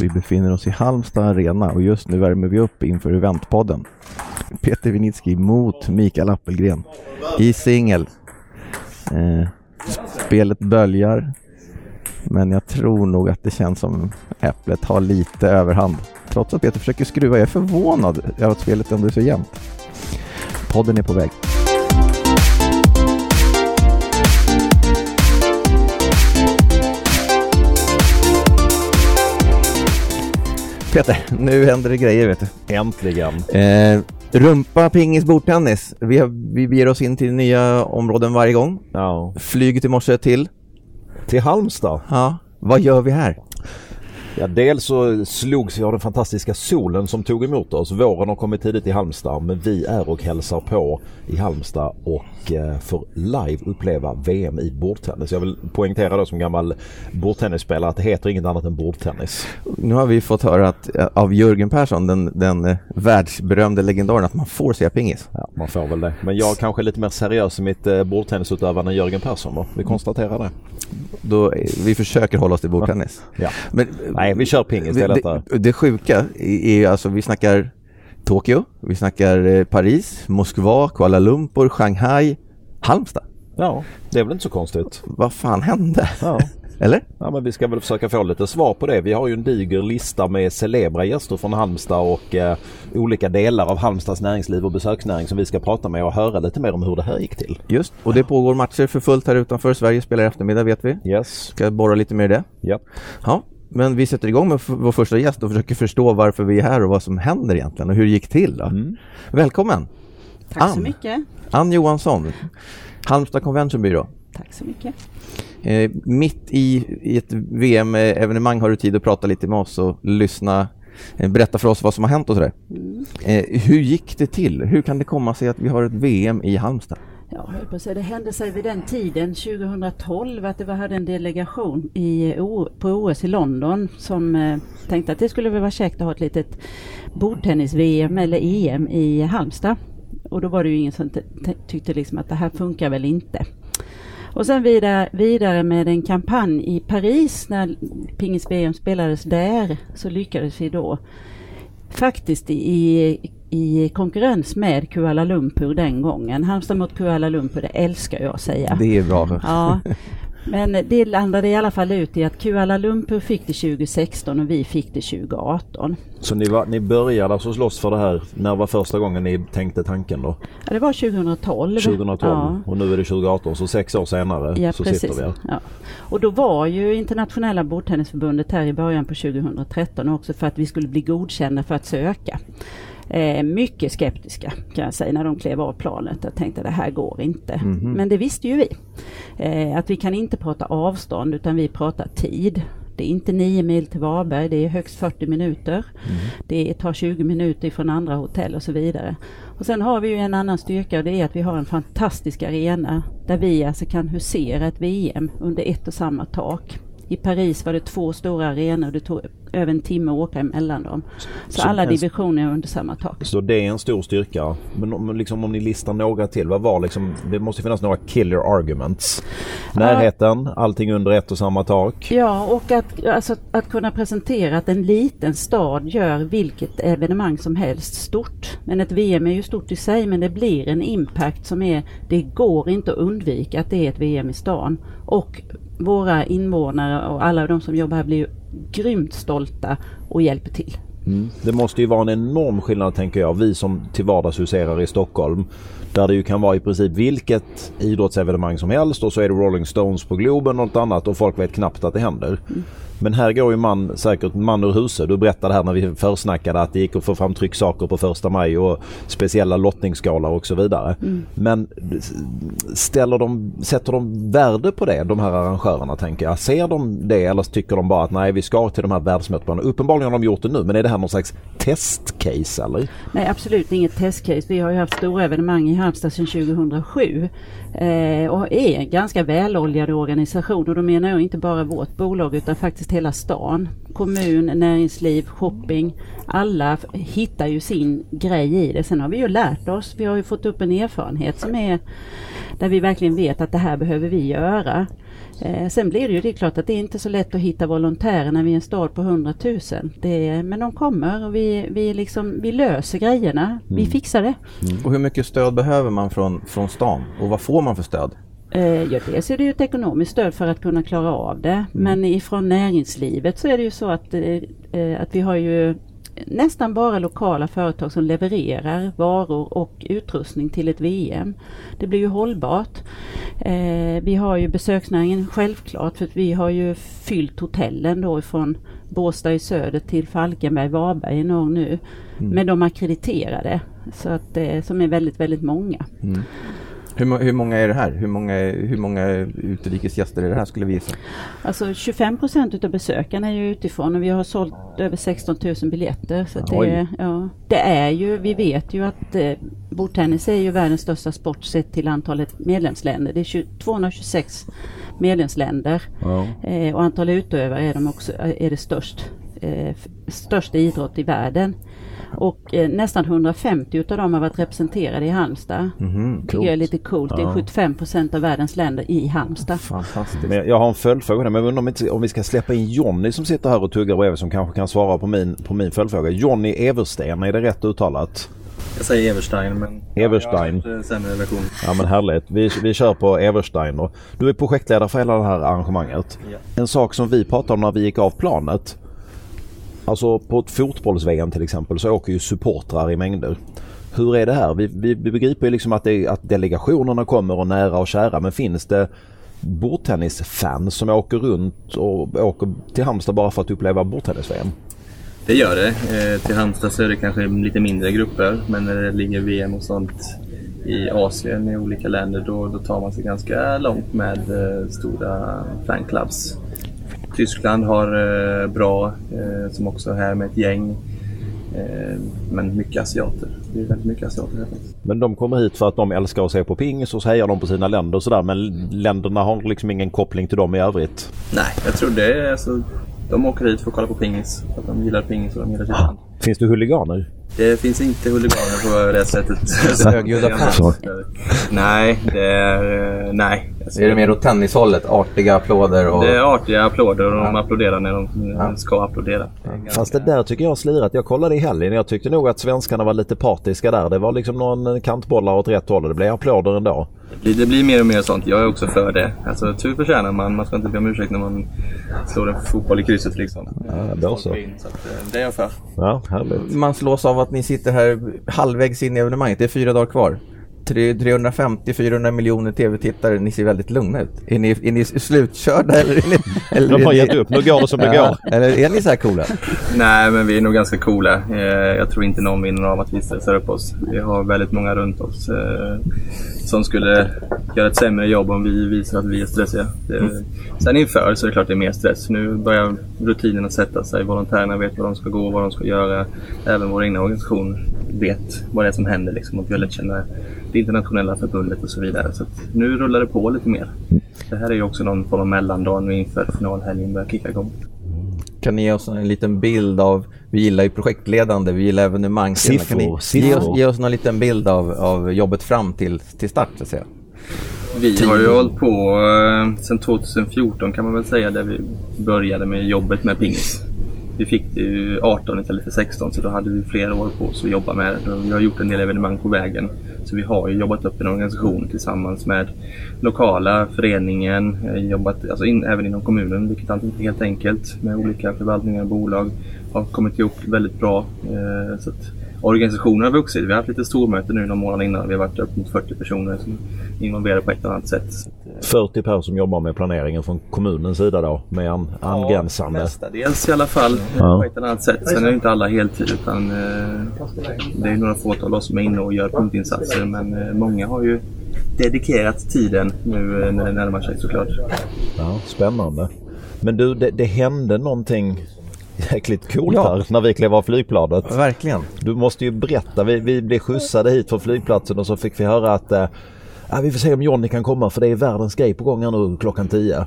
Vi befinner oss i Halmstad Arena och just nu värmer vi upp inför Eventpodden. Peter Winitski mot Mikael Appelgren i singel. Eh, spelet böljar, men jag tror nog att det känns som Äpplet har lite överhand. Trots att Peter försöker skruva. Jag är förvånad över att spelet ändå är så jämnt. Podden är på väg. Peter, nu händer det grejer vet du. Äntligen. Eh, rumpa, pingis, bordtennis. Vi, har, vi beger oss in till nya områden varje gång. Ja. Flyget i morse till. Till Halmstad. Ja, vad gör vi här? Ja, dels så slogs vi av den fantastiska solen som tog emot oss. Våren har kommit tidigt i Halmstad men vi är och hälsar på i Halmstad och eh, får live uppleva VM i bordtennis. Jag vill poängtera då som gammal bordtennisspelare att det heter inget annat än bordtennis. Nu har vi fått höra att, eh, av Jörgen Persson, den, den eh, världsberömde legendaren, att man får se pingis. Ja, man får väl det. Men jag är kanske lite mer seriös i mitt eh, bordtennisutövande än Jörgen Persson då. Vi konstaterar det. Då, vi försöker hålla oss till bordtennis. Ja. Men, Nej, vi kör pingis. Det är det, det, det sjuka är är alltså, vi snackar Tokyo, vi snackar eh, Paris, Moskva, Kuala Lumpur, Shanghai, Halmstad. Ja, det är väl inte så konstigt. Vad fan hände? Ja. Eller? Ja men vi ska väl försöka få lite svar på det. Vi har ju en diger lista med celebra gäster från Halmstad och eh, olika delar av Halmstads näringsliv och besöksnäring som vi ska prata med och höra lite mer om hur det här gick till. Just, och det pågår matcher för fullt här utanför. Sverige spelar i eftermiddag vet vi. Yes. Ska borra lite mer i det. Ja. Ja, men vi sätter igång med vår första gäst och försöker förstå varför vi är här och vad som händer egentligen och hur det gick till. Då. Välkommen! Tack så Ann. mycket. Ann Johansson, Halmstad Convention Bureau. Tack så mycket. Eh, mitt i, i ett VM-evenemang har du tid att prata lite med oss och lyssna, eh, berätta för oss vad som har hänt och sådär. Eh, hur gick det till? Hur kan det komma sig att vi har ett VM i Halmstad? Ja, på det hände sig vid den tiden, 2012, att det var, hade en delegation i, på OS i London som eh, tänkte att det skulle väl vara käckt att ha ett litet bordtennis-VM eller EM i Halmstad. Och då var det ju ingen som tyckte liksom att det här funkar väl inte. Och sen vidare, vidare med en kampanj i Paris när pingis-VM spelades där så lyckades vi då faktiskt i, i konkurrens med Kuala Lumpur den gången. Halmstad mot Kuala Lumpur, det älskar jag att säga. Det är bra. Ja, men det landade i alla fall ut i att Kuala Lumpur fick det 2016 och vi fick det 2018. Så ni, var, ni började alltså slåss för det här. När var första gången ni tänkte tanken då? Ja, det var 2012. 2012 Ja. och nu är det 2018 så sex år senare Ja, så precis. sitter vi här. Ja. Och då var ju internationella bordtennisförbundet här i början på 2013 också för att vi skulle bli godkända för att söka. Eh, mycket skeptiska kan jag säga när de klev av planet. Jag tänkte det här går inte. Men det visste ju vi. Eh, att vi kan inte prata avstånd utan vi pratar tid. Det är inte 9 mil till Varberg, det är högst 40 minuter. Det tar 20 minuter från andra hotell och så vidare. Och sen har vi ju en annan styrka och det är att vi har en fantastisk arena där vi alltså kan husera ett VM under ett och samma tak. I Paris var det två stora arenor och det tog över en timme att åka emellan dem. Så, Så alla en- divisioner är under samma tak. Så det är en stor styrka. Men om, liksom, om ni listar några till, vad var liksom, det måste finnas några killer arguments. Närheten, allting under ett och samma tak. Ja, och att, alltså, att kunna presentera att en liten stad gör vilket evenemang som helst stort. Men ett VM är ju stort i sig men det blir en impact som är, det går inte att undvika att det är ett VM i stan. Och våra invånare och alla de som jobbar här blir ju grymt stolta och hjälper till. Mm. Det måste ju vara en enorm skillnad tänker jag. Vi som till vardags huserar i Stockholm. Där det ju kan vara i princip vilket idrottsevenemang som helst och så är det Rolling Stones på Globen och något annat och folk vet knappt att det händer. Men här går ju man säkert man ur huset. Du berättade här när vi försnackade att det gick att få fram trycksaker på första maj och speciella lottningsskalor och så vidare. Men ställer de, sätter de värde på det, de här arrangörerna tänker jag? Ser de det eller tycker de bara att nej vi ska till de här världsmätbana? Uppenbarligen har de gjort det nu men är det här någon slags testcase eller? Nej, absolut inget testcase. Vi har ju haft stora evenemang i Halmstad sedan 2007 eh, och är en ganska väloljad organisation och då menar jag inte bara vårt bolag utan faktiskt hela stan. Kommun, näringsliv, shopping. Alla hittar ju sin grej i det. Sen har vi ju lärt oss. Vi har ju fått upp en erfarenhet som är där vi verkligen vet att det här behöver vi göra. Eh, sen blir det ju det är klart att det är inte så lätt att hitta volontärer när vi är en stad på 100 000. Det är, men de kommer och vi, vi, liksom, vi löser grejerna. Mm. Vi fixar det. Mm. Och hur mycket stöd behöver man från, från stan och vad får man för stöd? Eh, ja, dels är det ju ett ekonomiskt stöd för att kunna klara av det. Mm. Men ifrån näringslivet så är det ju så att, eh, att vi har ju nästan bara lokala företag som levererar varor och utrustning till ett VM. Det blir ju hållbart. Eh, vi har ju besöksnäringen självklart för vi har ju fyllt hotellen då från Båstad i söder till Falkenberg, Varberg i norr nu. Mm. Med de akkrediterade. Så att, eh, som är väldigt, väldigt många. Mm. Hur, hur, många är det här? Hur många, hur många utrikesgäster är det här skulle vi gissa? Alltså 25 procent utav besökarna är ju utifrån och vi har sålt över 16 000 biljetter. Så det, ja, det är ju, vi vet ju att eh, bordtennis är ju världens största sport sett till antalet medlemsländer. Det är 20, 226 medlemsländer ja. eh, och antal utövare är, de också, är det störst. Eh, största idrott i världen. Och eh, nästan 150 utav dem har varit representerade i Halmstad. Mm, det tycker jag är lite coolt. Ja. Det är 75 procent av världens länder i Halmstad. Fantastiskt. Men jag har en följdfråga men jag undrar om, inte, om vi ska släppa in Jonny som sitter här och tuggar bredvid som kanske kan svara på min, på min följdfråga. Jonny Eversten, är det rätt uttalat? Jag säger Everstein men Everstein. Ja, sämre version. Ja men härligt. Vi, vi kör på Everstein. Och du är projektledare för hela det här arrangemanget. Ja. En sak som vi pratade om när vi gick av planet Alltså på ett fotbolls-VM till exempel så åker ju supportrar i mängder. Hur är det här? Vi, vi, vi begriper ju liksom att, det, att delegationerna kommer och nära och kära men finns det bordtennisfans som åker runt och åker till Halmstad bara för att uppleva bordtennis-VM? Det gör det. Eh, till Halmstad så är det kanske lite mindre grupper men när det ligger VM och sånt i Asien i olika länder då, då tar man sig ganska långt med eh, stora fanclubs. Tyskland har eh, bra, eh, som också är här med ett gäng. Eh, men mycket asiater. Det är väldigt mycket asiater här Men de kommer hit för att de älskar att se på pingis och så hejar de på sina länder och sådär. Men länderna har liksom ingen koppling till dem i övrigt? Nej, jag tror det är alltså, De åker hit för att kolla på pingis. För att de gillar pingis och de gillar sitt land. Finns det huliganer? Det finns inte huliganer på det sättet. Högljudda fans? Nej, det är... Nej. Alltså, är det mer åt tennishållet? Artiga applåder? Och... Det är artiga applåder och de applåderar när de ja. ska applådera. Fast det där tycker jag har slirat. Jag kollade i helgen och jag tyckte nog att svenskarna var lite partiska där. Det var liksom någon kantbollar åt rätt håll och det blev applåder ändå. Det blir, det blir mer och mer sånt. Jag är också för det. Alltså tur förtjänar man. Man ska inte be om ursäkt när man slår en fotboll i krysset liksom. Ja, då så. så att, eh, det är jag för. Ja, härligt. Man slås av att ni sitter här halvvägs in i evenemanget. Det är fyra dagar kvar. 350-400 miljoner tv-tittare, ni ser väldigt lugna ut. Är ni, är ni slutkörda eller? Är ni, eller De har gett upp, nu går det som det går. Eller är ni så här coola? Nej, men vi är nog ganska coola. Eh, jag tror inte någon vinner av att vi stressar upp oss. Vi har väldigt många runt oss eh, som skulle göra ett sämre jobb om vi visar att vi är stressiga. Mm. Sen inför så är det klart det är mer stress. Nu börjar rutinerna sätta sig. Volontärerna vet var de ska gå, vad de ska göra. Även vår egna organisation vet vad det är som händer liksom, och vi har lärt känna det internationella förbundet och så vidare. Så nu rullar det på lite mer. Det här är ju också någon form av mellandag nu inför finalhelgen börjar kicka igång. Kan ni ge oss en liten bild av, vi gillar ju projektledande, vi gillar evenemang. Siffror, kan ni siffror. Ge, oss, ge oss någon liten bild av, av jobbet fram till, till start så att säga. Vi har ju hållit på eh, sedan 2014 kan man väl säga där vi började med jobbet med pingis vi fick det ju 18 istället för 16 så då hade vi flera år på oss att jobba med det. Vi har gjort en del evenemang på vägen. Så vi har ju jobbat upp en organisation tillsammans med lokala föreningen, eh, jobbat alltså in, även inom kommunen, vilket alltid inte är helt enkelt med olika förvaltningar och bolag. Har kommit ihop väldigt bra. Eh, så att organisationen har vuxit. Vi har haft lite stormöte nu några månader innan. Vi har varit upp mot 40 personer som är involverade på ett eller annat sätt. 40 personer som jobbar med planeringen från kommunens sida då med an angränsande? Ja, mestadels i alla fall ja. på ett eller annat sätt. Sen är det inte alla heltid utan eh, det är några fåtal som är inne och gör punktinsatser men eh, många har ju dedikerat tiden nu eh, när det närmar sig såklart. Ja, spännande. Men du, det, det hände någonting jäkligt coolt ja. här när vi klev av flygplanet. Verkligen. Du måste ju berätta. Vi, vi blev skjutsade hit från flygplatsen och så fick vi höra att eh, vi får se om Johnny kan komma för det är världens grej på gång här nu klockan 10.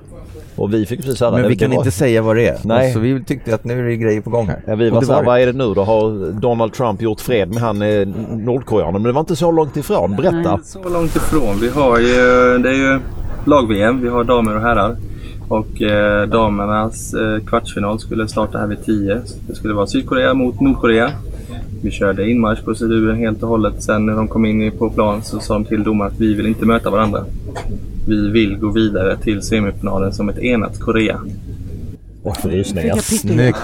Och vi fick precis höra Men vi kan var... inte säga vad det är. Nej. Så vi tyckte att nu är det grejer på gång här. Ja, vi var såhär, vad är det nu då? Har Donald Trump gjort fred med han eh, Nordkoreanen? Men det var inte så långt ifrån. Berätta. Nej, så långt ifrån. Vi har ju, det är ju lag-VM. Vi har damer och herrar. Och eh, damernas eh, kvartsfinal skulle starta här vid 10. Det skulle vara Sydkorea mot Nordkorea. Vi körde inmarschproceduren helt och hållet. Sen när de kom in på plan så sa de till domaren att vi vill inte möta varandra. Vi vill gå vidare till semifinalen som ett enat Korea. Och frysningar. Snyggt.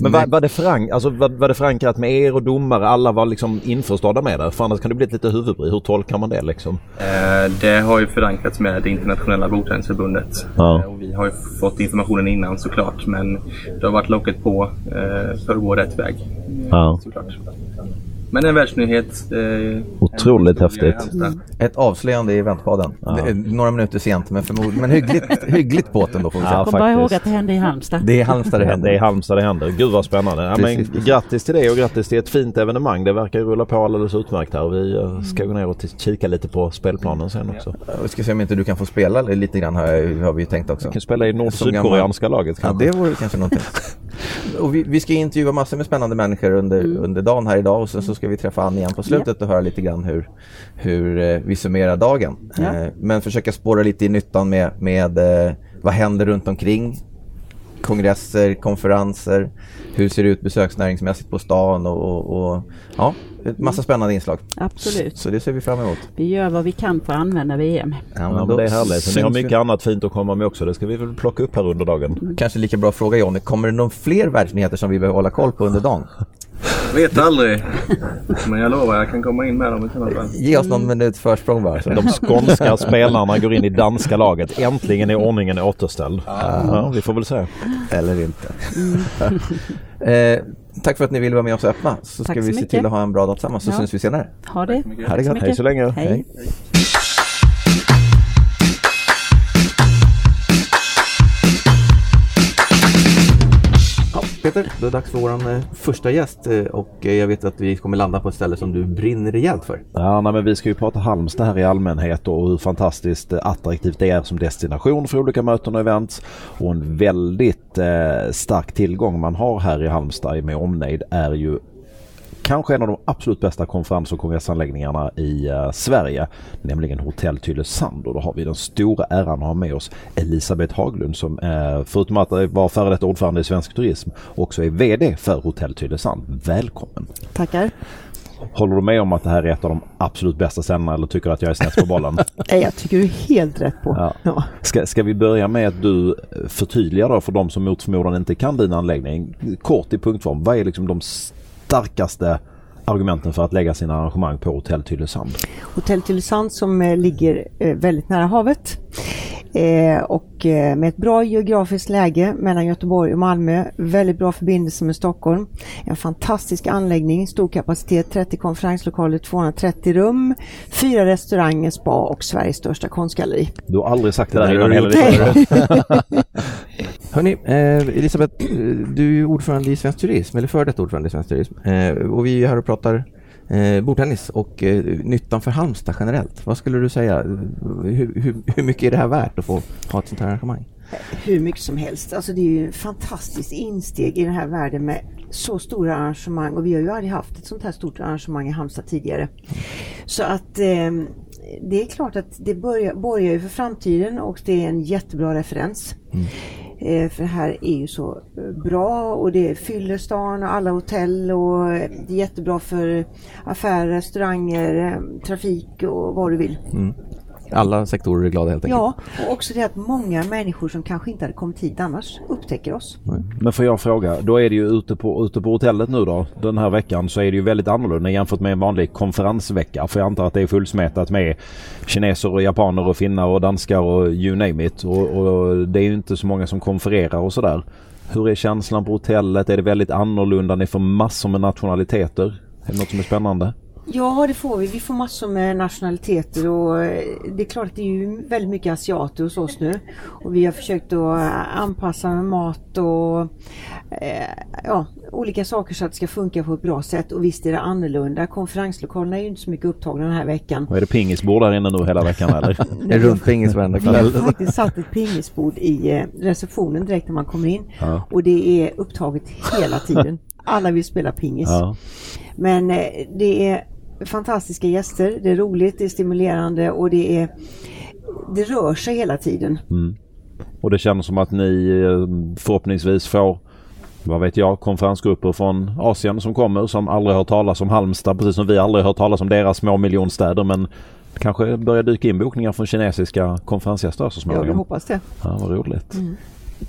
Men var, var, det förank, alltså, var, var det förankrat med er och domare? Alla var liksom införstådda med det? För annars kan det bli ett lite huvudbry. Hur tolkar man det liksom? Eh, det har ju förankrats med det internationella bordtennisförbundet. Ja. Eh, och vi har ju fått informationen innan såklart. Men det har varit locket på eh, för att gå rätt väg. Ja. Såklart. Men en världsnyhet. Eh, Otroligt häftigt. Halmstad. Ett avslöjande i. Det är Några minuter sent men förmodligen men hyggligt, hyggligt på den då får vi säga. Ja, Kom bara ihåg att det hände i Halmstad. Det är Halmstad det Det händer. är Halmstad det händer. Gud vad spännande. Ja, men, grattis till det och grattis till ett fint evenemang. Det verkar rulla på alldeles utmärkt här. Vi eh, ska gå ner och kika lite på spelplanen sen också. Vi ska se om inte du kan få spela lite grann har, har vi ju tänkt också. Vi kan spela i Som nord-sydkoreanska laget Ja, kanske. det vore kanske någonting. och vi, vi ska intervjua massor med spännande människor under, under dagen här idag och sen så ska vi träffa Ann igen på slutet och höra lite grann hur, hur eh, vi summerar dagen. Ja. Eh, men försöka spåra lite i nyttan med, med eh, vad händer runt omkring kongresser, konferenser, hur ser det ut besöksnäringsmässigt på stan och, och, och ja, ett massa spännande inslag. Absolut. Så det ser vi fram emot. Vi gör vad vi kan för att använda VM. Ja, då men det är härligt. Ni har syns vi. mycket annat fint att komma med också. Det ska vi väl plocka upp här under dagen. Kanske lika bra fråga Jonny, kommer det någon fler världsnyheter som vi behöver hålla koll på under dagen? Vet aldrig. Men jag lovar, jag kan komma in med dem i sådana fall. Ge oss någon minuts försprång bara. Så. De skånska spelarna går in i danska laget. Äntligen är ordningen återställd. Ja, vi får väl se. Eller inte. eh, tack för att ni ville vara med oss och öppna. Så ska så vi se mycket. till att ha en bra dag tillsammans så Ja. syns vi senare. Ha det. Ha det gott. Hej så länge. Hej. Ja, Peter, då är det dags för vår eh, första gäst eh, och eh, jag vet att vi kommer landa på ett ställe som du brinner rejält för. Ja, nej, men vi ska ju prata Halmstad här i allmänhet och hur fantastiskt attraktivt det är som destination för olika möten och events. Och en väldigt eh, stark tillgång man har här i Halmstad med omnejd är ju kanske en av de absolut bästa konferens och kongressanläggningarna i eh, Sverige, nämligen Hotell Tylösand. Och då har vi den stora äran att ha med oss Elisabeth Haglund som eh, förutom att vara före detta ordförande i Svensk Turism också är VD för Hotell Tylösand. Välkommen! Tackar. Håller du med om att det här är ett av de absolut bästa ställena eller tycker du att jag är snett på bollen? Nej, Jag tycker du är helt rätt på. Ja. Ja. Ska, ska vi börja med att du förtydligar då för de som mot förmodan inte kan din anläggning. Kort i punktform, vad är liksom de starkaste argumenten för att lägga sina arrangemang på Hotell Tylösand? Hotell Tylösand som eh, ligger eh, väldigt nära havet. Eh, och med ett bra geografiskt läge mellan Göteborg och Malmö. Väldigt bra förbindelse med Stockholm. En fantastisk anläggning, stor kapacitet, 30 konferenslokaler, 230 rum, fyra restauranger, spa och Sveriges största konstgalleri. Du har aldrig sagt det där innan heller. Hörni, eh, Elisabeth, du är ordförande i Svensk Turism, eller före detta ordförande i Svensk Turism. Eh, och vi är här och pratar eh, bordtennis och eh, nyttan för Halmstad generellt. Vad skulle du säga? Hur, hur, hur mycket är det här värt att få ha ett sånt här arrangemang? hur mycket som helst. Alltså det är ju ett fantastiskt insteg i den här världen med så stora arrangemang och vi har ju aldrig haft ett sånt här stort arrangemang i Halmstad tidigare. Så att eh, det är klart att det börjar, borgar ju för framtiden och det är en jättebra referens. Eh, Eh, för det här är ju så eh, bra och det fyller stan och alla hotell och eh, det är jättebra för affärer, restauranger, trafik och vad du vill. Mm. Alla sektorer är glada helt enkelt. Ja, och också det att många människor som kanske inte hade kommit hit annars upptäcker oss. Men får jag fråga, då är det ju ute på, ute på hotellet nu då den här veckan så är det ju väldigt annorlunda jämfört med en vanlig konferensvecka. För jag antar att det är fullsmetat med kineser och japaner och finnar och danskar och you name it. Och, och det är ju inte så många som konfererar och sådär. Hur är känslan på hotellet? Är det väldigt annorlunda? Ni får massor med nationaliteter. Är det något som är spännande? Ja, det får vi. Vi får massor med nationaliteter och eh, det är klart att det är ju väldigt mycket asiater hos oss nu. Och vi har försökt att eh, anpassa med mat och eh, ja, olika saker så att det ska funka på ett bra sätt. Och visst är det annorlunda. Konferenslokalerna är ju inte så mycket upptagna den här veckan. Och är det pingisbord där inne nu hela veckan eller? En rundpingis varenda Vi har kväll. faktiskt satt ett pingisbord i eh, receptionen direkt när man kommer in. Ja. Och det är upptaget hela tiden. Alla vill spela pingis. Ja. Men det är fantastiska gäster, det är roligt, det är stimulerande och det är det rör sig hela tiden. Mm. Och det känns som att ni eh, förhoppningsvis får vad vet jag, konferensgrupper från Asien som kommer som aldrig hört talas om Halmstad precis som vi aldrig hört talas om deras små miljonstäder men kanske börjar dyka in bokningar från kinesiska konferensgäster så småningom. Ja, vi hoppas det. Ja, vad roligt. Mm.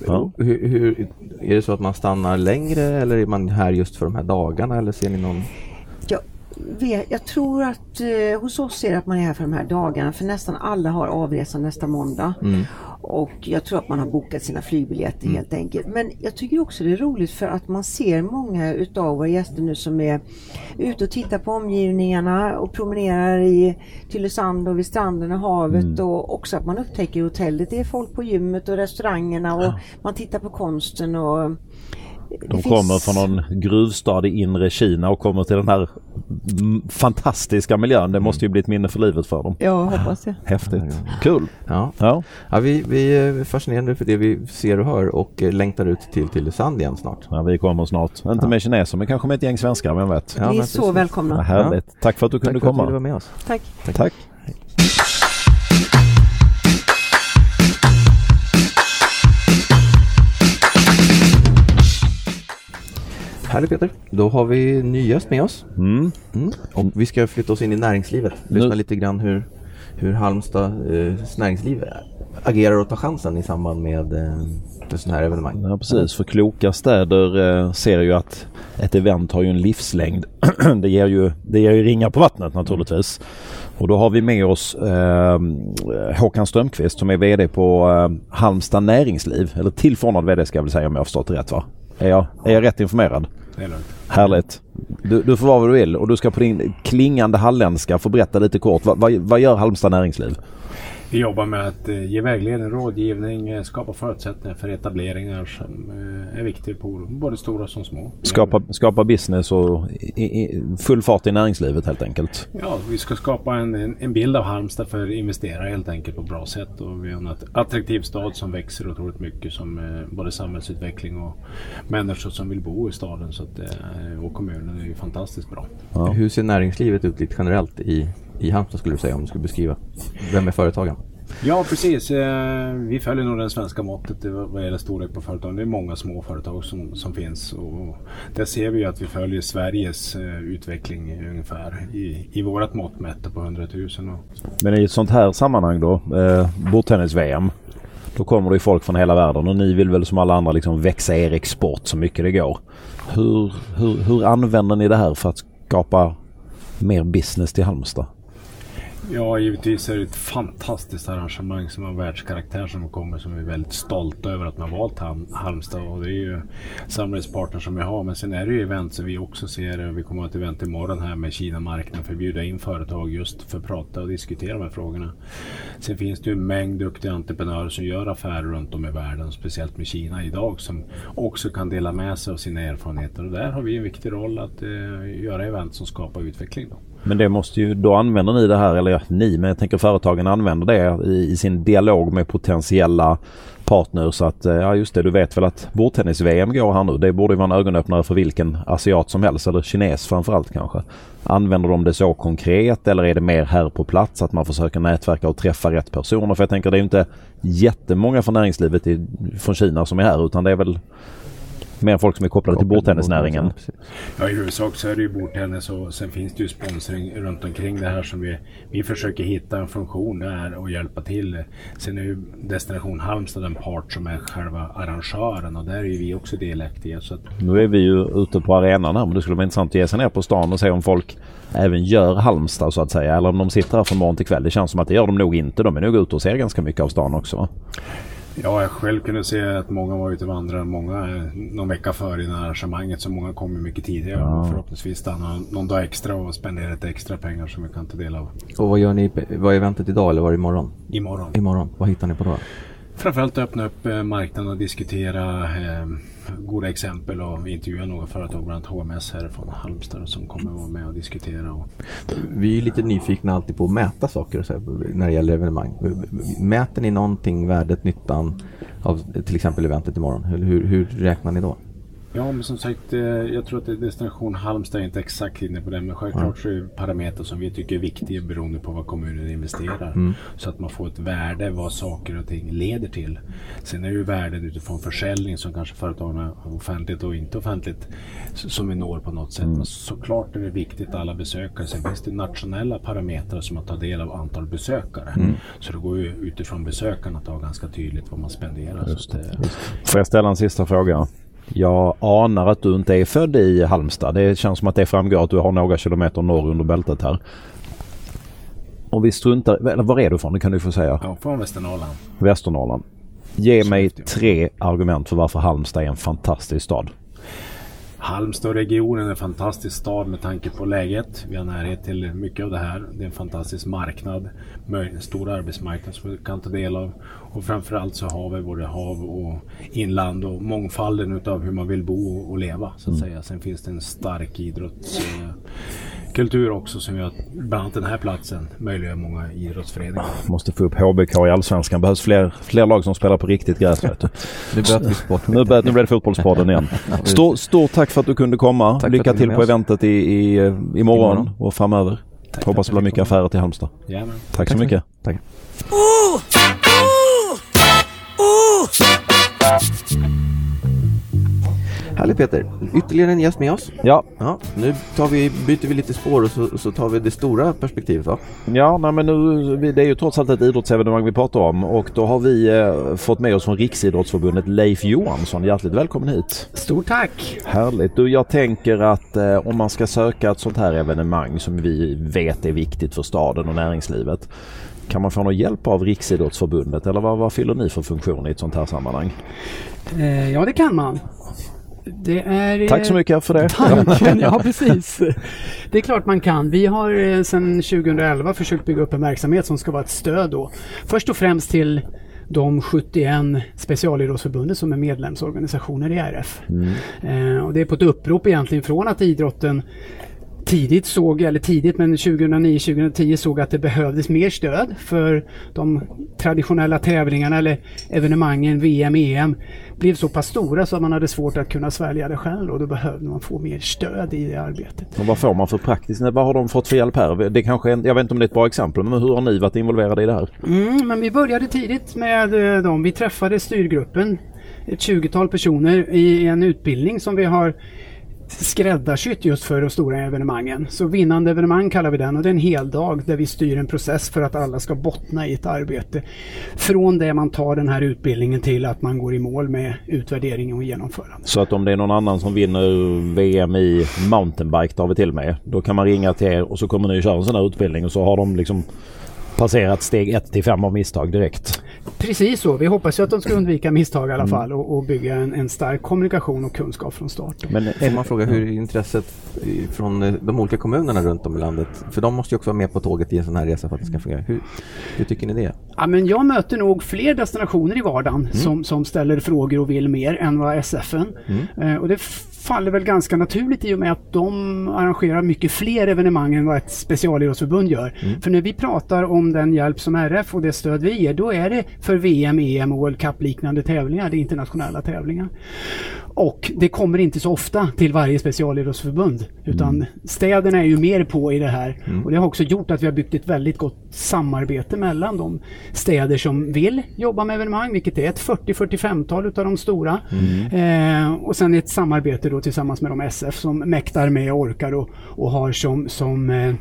Ja. Hur, hur, är det så att man stannar längre eller är man här just för de här dagarna eller ser ni någon? Jag, vet, jag tror att eh, hos oss är det att man är här för de här dagarna för nästan alla har avresan nästa måndag. Mm. Och jag tror att man har bokat sina flygbiljetter helt enkelt. Men jag tycker också det är roligt för att man ser många utav våra gäster nu som är ute och tittar på omgivningarna och promenerar i Tylösand och vid stranden och havet och också att man upptäcker hotellet. Det är folk på gymmet och restaurangerna och man tittar på konsten och De finns- kommer från någon gruvstad i inre Kina och kommer till den här fantastiska miljön. Det måste ju bli ett minne för livet för dem. Ja, jag hoppas det. Häftigt. Kul! Ja. Ja. Ja, vi, vi är fascinerade för det vi ser och hör och eh, längtar ut till Tylösand igen snart. ja, vi kommer snart. Inte med kineser men kanske med ett gäng svenskar, vem vet? Ja, Ni är så välkomna. Ja, härligt. Tack för att du Tack kunde för att du ville komma. vara med oss. Tack. Tack. Härligt Peter. Då har vi ny gäst med oss. Mm. Mm. Och vi ska flytta oss in i näringslivet. Lyssna Nu- lite grann hur, hur Halmstad eh, näringsliv agerar och tar chansen i samband med eh, med sådana här evenemang. Ja precis, för kloka städer eh, ser ju att ett event har ju en livslängd. det, ger ju, det ger ju ringar på vattnet naturligtvis. Och då har vi med oss eh, Håkan Strömqvist som är VD på eh, Halmstad Näringsliv. Eller tillförordnad VD ska jag väl säga om jag har förstått det rätt va? Är jag, är jag rätt informerad? Det är lugnt. Härligt. Du, du får vara vad du vill och du ska på din klingande halländska få berätta lite kort. Vad, vad, vad gör Halmstad Näringsliv? Vi jobbar med att eh, ge vägledning, rådgivning, eh, skapa förutsättningar för etableringar som eh, är viktiga på både stora som små. Skapa, skapa business och i, i, full fart i näringslivet helt enkelt. Ja, vi ska skapa en, en, bild av Halmstad för investerare helt enkelt på ett bra sätt. Och vi har en att- attraktiv stad som växer otroligt mycket som både samhällsutveckling och människor som vill bo i staden. Så att, och kommunen är ju fantastiskt bra. Ja. Hur ser näringslivet ut lite generellt i, i Halmstad skulle du säga om du skulle beskriva? Vem är företagen? Ja precis. Eh, vi följer nog det svenska måttet vad gäller storlek på företag. Det är många små företag som, som finns. Och där ser vi ju att vi följer Sveriges eh, utveckling ungefär i, i vårat mått mätt på 100 000. Men i ett sånt här sammanhang då, eh, bordtennis-VM. Då kommer det ju folk från hela världen och ni vill väl som alla andra liksom växa er export så mycket det går. Hur, hur, hur använder ni det här för att skapa mer business till Halmstad? Ja, givetvis är det ett fantastiskt arrangemang som har världskaraktär som kommer som vi är väldigt stolta över att man har valt Halmstad och det är ju samarbetspartner som vi har. Men sen är det ju event som vi också ser. Vi kommer att ha ett event imorgon här med Kina marknad för att bjuda in företag just för att prata och diskutera de här frågorna. Sen finns det ju en mängd duktiga entreprenörer som gör affärer runt om i världen, speciellt med Kina idag, som också kan dela med sig av sina erfarenheter. Och där har vi en viktig roll att eh, göra event som skapar utveckling. Då. Men det måste ju, då använder ni det här, eller ja, ni, men jag tänker företagen använder det i, i sin dialog med potentiella partners. Att, eh, ja just det, du vet väl att bordtennis-VM går här nu. Det borde ju vara en ögonöppnare för vilken asiat som helst, eller kines framförallt kanske. Använder de det så konkret eller är det mer här på plats att man försöker nätverka och träffa rätt personer? För jag tänker det är ju inte jättemånga från näringslivet i, från Kina som är här utan det är väl mer folk som är kopplade till bordtennisnäringen. Ja, i huvudsak så är det ju bordtennis och sen finns det ju sponsring runt omkring det här som vi, vi försöker hitta en funktion där och hjälpa till. Sen är ju Destination Halmstad en part som är själva arrangören och där är ju vi också delaktiga. Så att, Nu är vi ju ute på arenan här men det skulle vara intressant att ge sig ner på stan och se om folk även gör Halmstad så att säga. Eller om de sitter här från morgon till kväll. Det känns som att det gör de nog inte. De är nog ute och ser ganska mycket av stan också. Ja, jag själv kunde se att många var ute och vandrade, många någon vecka före innan arrangemanget så många kommer mycket tidigare och förhoppningsvis stanna någon dag extra och spendera lite extra pengar som vi kan ta del av Och vad gör ni? Vad är eventet idag eller var det imorgon? imorgon. Imorgon. Vad hittar ni på då? Framförallt öppna upp eh, marknaden och diskutera eh, goda exempel och intervjua några företag, bland annat HMS här från Halmstad som kommer vara med och diskutera. Och, Vi är lite nyfikna alltid på att mäta saker och så här, när det gäller evenemang. Mäter ni någonting, värdet, nyttan av till exempel eventet imorgon? Hur, hur, hur räknar ni då? Ja, men som sagt, eh, jag tror att destination Halmstad är inte exakt inne på det. Men självklart så är det parametrar som vi tycker är viktiga beroende på vad kommunen investerar. Mm. Så att man får ett värde vad saker och ting leder till. Sen är det ju värden utifrån försäljning som kanske företagen har offentligt och inte offentligt som vi når på något sätt. Mm. Men såklart är det viktigt alla besökare. Sen finns det nationella parametrar som att ta del av antal besökare. Mm. Så det går ju utifrån besökarna att ha ganska tydligt vad man spenderar. Just det. Får jag ställa en sista fråga? Jag anar att du inte är född i Halmstad. Det känns som att det framgår att du har några kilometer norr under bältet här. Om vi struntar... Eller var är du från? Det kan du få säga. Ja, från Västernorrland. Västernorrland. Ge mig tre argument för varför Halmstad är en fantastisk stad. Halmstad-regionen är en fantastisk stad med tanke på läget. Vi har närhet till mycket av det här. Det är en fantastisk marknad, en stor arbetsmarknad som vi kan ta del av. Och framförallt så har vi både hav och inland och mångfalden utav hur man vill bo och leva så att mm. säga. Sen finns det en stark idrottskultur också som gör att bland annat den här platsen möjliggör många idrottsföreningar. Måste få upp HBK i Allsvenskan. behövs fler, fler lag som spelar på riktigt gräs. nu byter vi sport. Nu, nu blir det Fotbollspodden igen. Stort stor tack för att du kunde komma. Tack Lycka till på eventet i, i, imorgon, imorgon och framöver. Tack, Hoppas det blir mycket affärer till Halmstad. Jajamän. Tack, tack så mycket. Tack. Härligt Peter! Ytterligare en gäst med oss. Ja. ja nu tar vi, byter vi lite spår och så, så tar vi det stora perspektivet va? Ja, nej, men nu, det är ju trots allt ett idrottsevenemang vi pratar om och då har vi eh, fått med oss från Riksidrottsförbundet Leif Johansson. Hjärtligt välkommen hit! Stort tack! Härligt! Du, jag tänker att eh, om man ska söka ett sånt här evenemang som vi vet är viktigt för staden och näringslivet kan man få någon hjälp av Riksidrottsförbundet eller vad, vad fyller ni för funktion i ett sånt här sammanhang? Eh, ja, det kan man. Det är, Tack så mycket för det. Tanken, ja precis. Det är klart man kan. Vi har eh, sedan 2011 försökt bygga upp en verksamhet som ska vara ett stöd då. Först och främst till de 71 specialidrottsförbunden som är medlemsorganisationer i RF. Mm. Eh, och det är på ett upprop egentligen från att idrotten tidigt såg, eller tidigt men 2009-2010 såg att det behövdes mer stöd för de traditionella tävlingarna eller evenemangen VM, EM blev så pass stora så att man hade svårt att kunna svälja det själv och då behövde man få mer stöd i det arbetet. Och vad får man för praktiskt? Vad har de fått för hjälp här? Det kanske jag vet inte om det är ett bra exempel, men hur har ni varit involverade i det här? Mm, men vi började tidigt med eh, dem. Vi träffade styrgruppen, ett 20-tal personer i en utbildning som vi har skräddarsytt just för de stora evenemangen. Så vinnande evenemang kallar vi den och det är en hel dag där vi styr en process för att alla ska bottna i ett arbete. Från det man tar den här utbildningen till att man går i mål med utvärdering och genomförande. Så att om det är någon annan som vinner VM i mountainbike tar vi till med. Då kan man ringa till er och så kommer ni köra en sån här utbildning och så har de liksom passerat steg 1 till 5 av misstag direkt. Precis så. Vi hoppas ju att de ska undvika misstag i alla mm. fall och, och bygga en, en, stark kommunikation och kunskap från start. Men får man fråga hur är intresset från eh, de olika kommunerna runt om i landet? För de måste ju också vara med på tåget i en sån här resa för att det ska fungera. Hur, hur tycker ni det? Ja, men jag möter nog fler destinationer i vardagen mm. som, som ställer frågor och vill mer än vad SFN. Mm. Eh, och det faller väl ganska naturligt i och med att de arrangerar mycket fler evenemang än vad ett specialidrottsförbund gör. Mm. För när vi pratar om den hjälp som RF och det stöd vi ger, då är det för VM, EM och World Cup-liknande tävlingar, det är internationella tävlingar. Och det kommer inte så ofta till varje specialidrottsförbund. Utan mm. städerna är ju mer på i det här. Mm. Och det har också gjort att vi har byggt ett väldigt gott samarbete mellan de städer som vill jobba med evenemang, vilket är ett 40-45-tal utav de stora. Mm. Eh, och sen ett samarbete då tillsammans med de SF som mäktar med orkar och, och har som, som eh,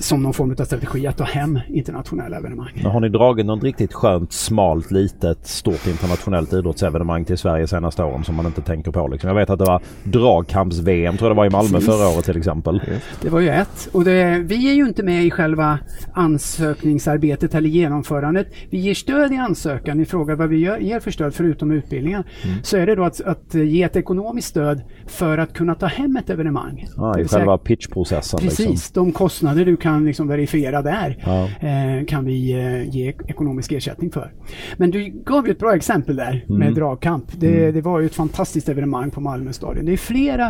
som någon form av strategi att ta hem internationella evenemang. Men har ni dragit något riktigt skönt, smalt, litet, stort internationellt idrottsevenemang till Sverige senaste åren som man inte tänker på? Liksom? Jag vet att det var dragkamps-VM tror jag det var i Malmö Precis. förra året till exempel. Det var ju ett. Och det, vi är ju inte med i själva ansökningsarbetet eller genomförandet. Vi ger stöd i ansökan. Ni frågar vad vi gör, ger för stöd förutom utbildningar. Mm. Så är det då att, att, ge ett ekonomiskt stöd för att kunna ta hem ett evenemang. Ah, I själva pitchprocessen? Precis, liksom. de kostnader du kan liksom verifiera där ja. eh, kan vi eh, ge ekonomisk ersättning för. Men du gav ju ett bra exempel där mm. med dragkamp. Det, mm. det, var ju ett fantastiskt evenemang på Malmö stadion. Det är flera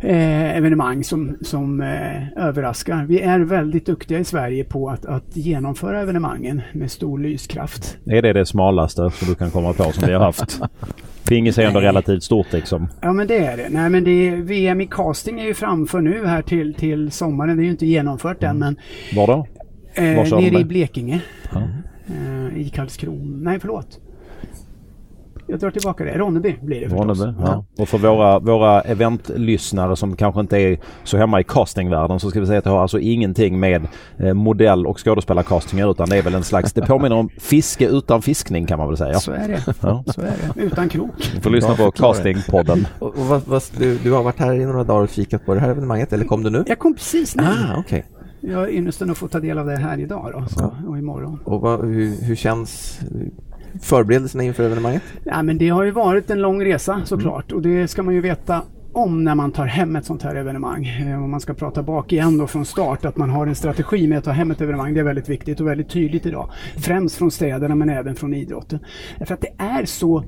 eh, evenemang som, som eh, överraskar. Vi är väldigt duktiga i Sverige på att, att genomföra evenemangen med stor lyskraft. Är det det smalaste som du kan komma på som vi har haft? Pingis är ändå relativt stort liksom. Ja men det är det. Nej men det är, VM i casting är ju framför nu här till, till sommaren. Det är ju inte genomfört än men Var då? eh, Var nere i? Blekinge. Ja. Eh, I Karlskrona. Nej förlåt. Jag drar tillbaka det. Ronneby blir det förstås. Ronneby, ja. Och för våra, våra eventlyssnare som kanske inte är så hemma i castingvärlden så ska vi säga att det har alltså ingenting med eh, modell och skådespelarcastingar utan det är väl en slags, det påminner om fiske utan fiskning kan man väl säga. Så är det. Ja. Så är det. Utan krok. Du får lyssna på castingpodden. Och, och vad, vad, du, du har varit här i några dagar och kikat på det här evenemanget, eller kom du nu? Jag kom precis nu. Ah, okej. Jag har ynnesten att få ta del av det här idag då, så, och imorgon. Och vad, hur, hur känns förberedelserna inför evenemanget? Ja, men det har ju varit en lång resa såklart och det ska man ju veta om när man tar hem ett sånt här evenemang. Eh, Om man ska prata bak igen då från start, att man har en strategi med att ta hem ett evenemang. Det är väldigt viktigt och väldigt tydligt idag. Främst från städerna men även från idrotten. För att det är så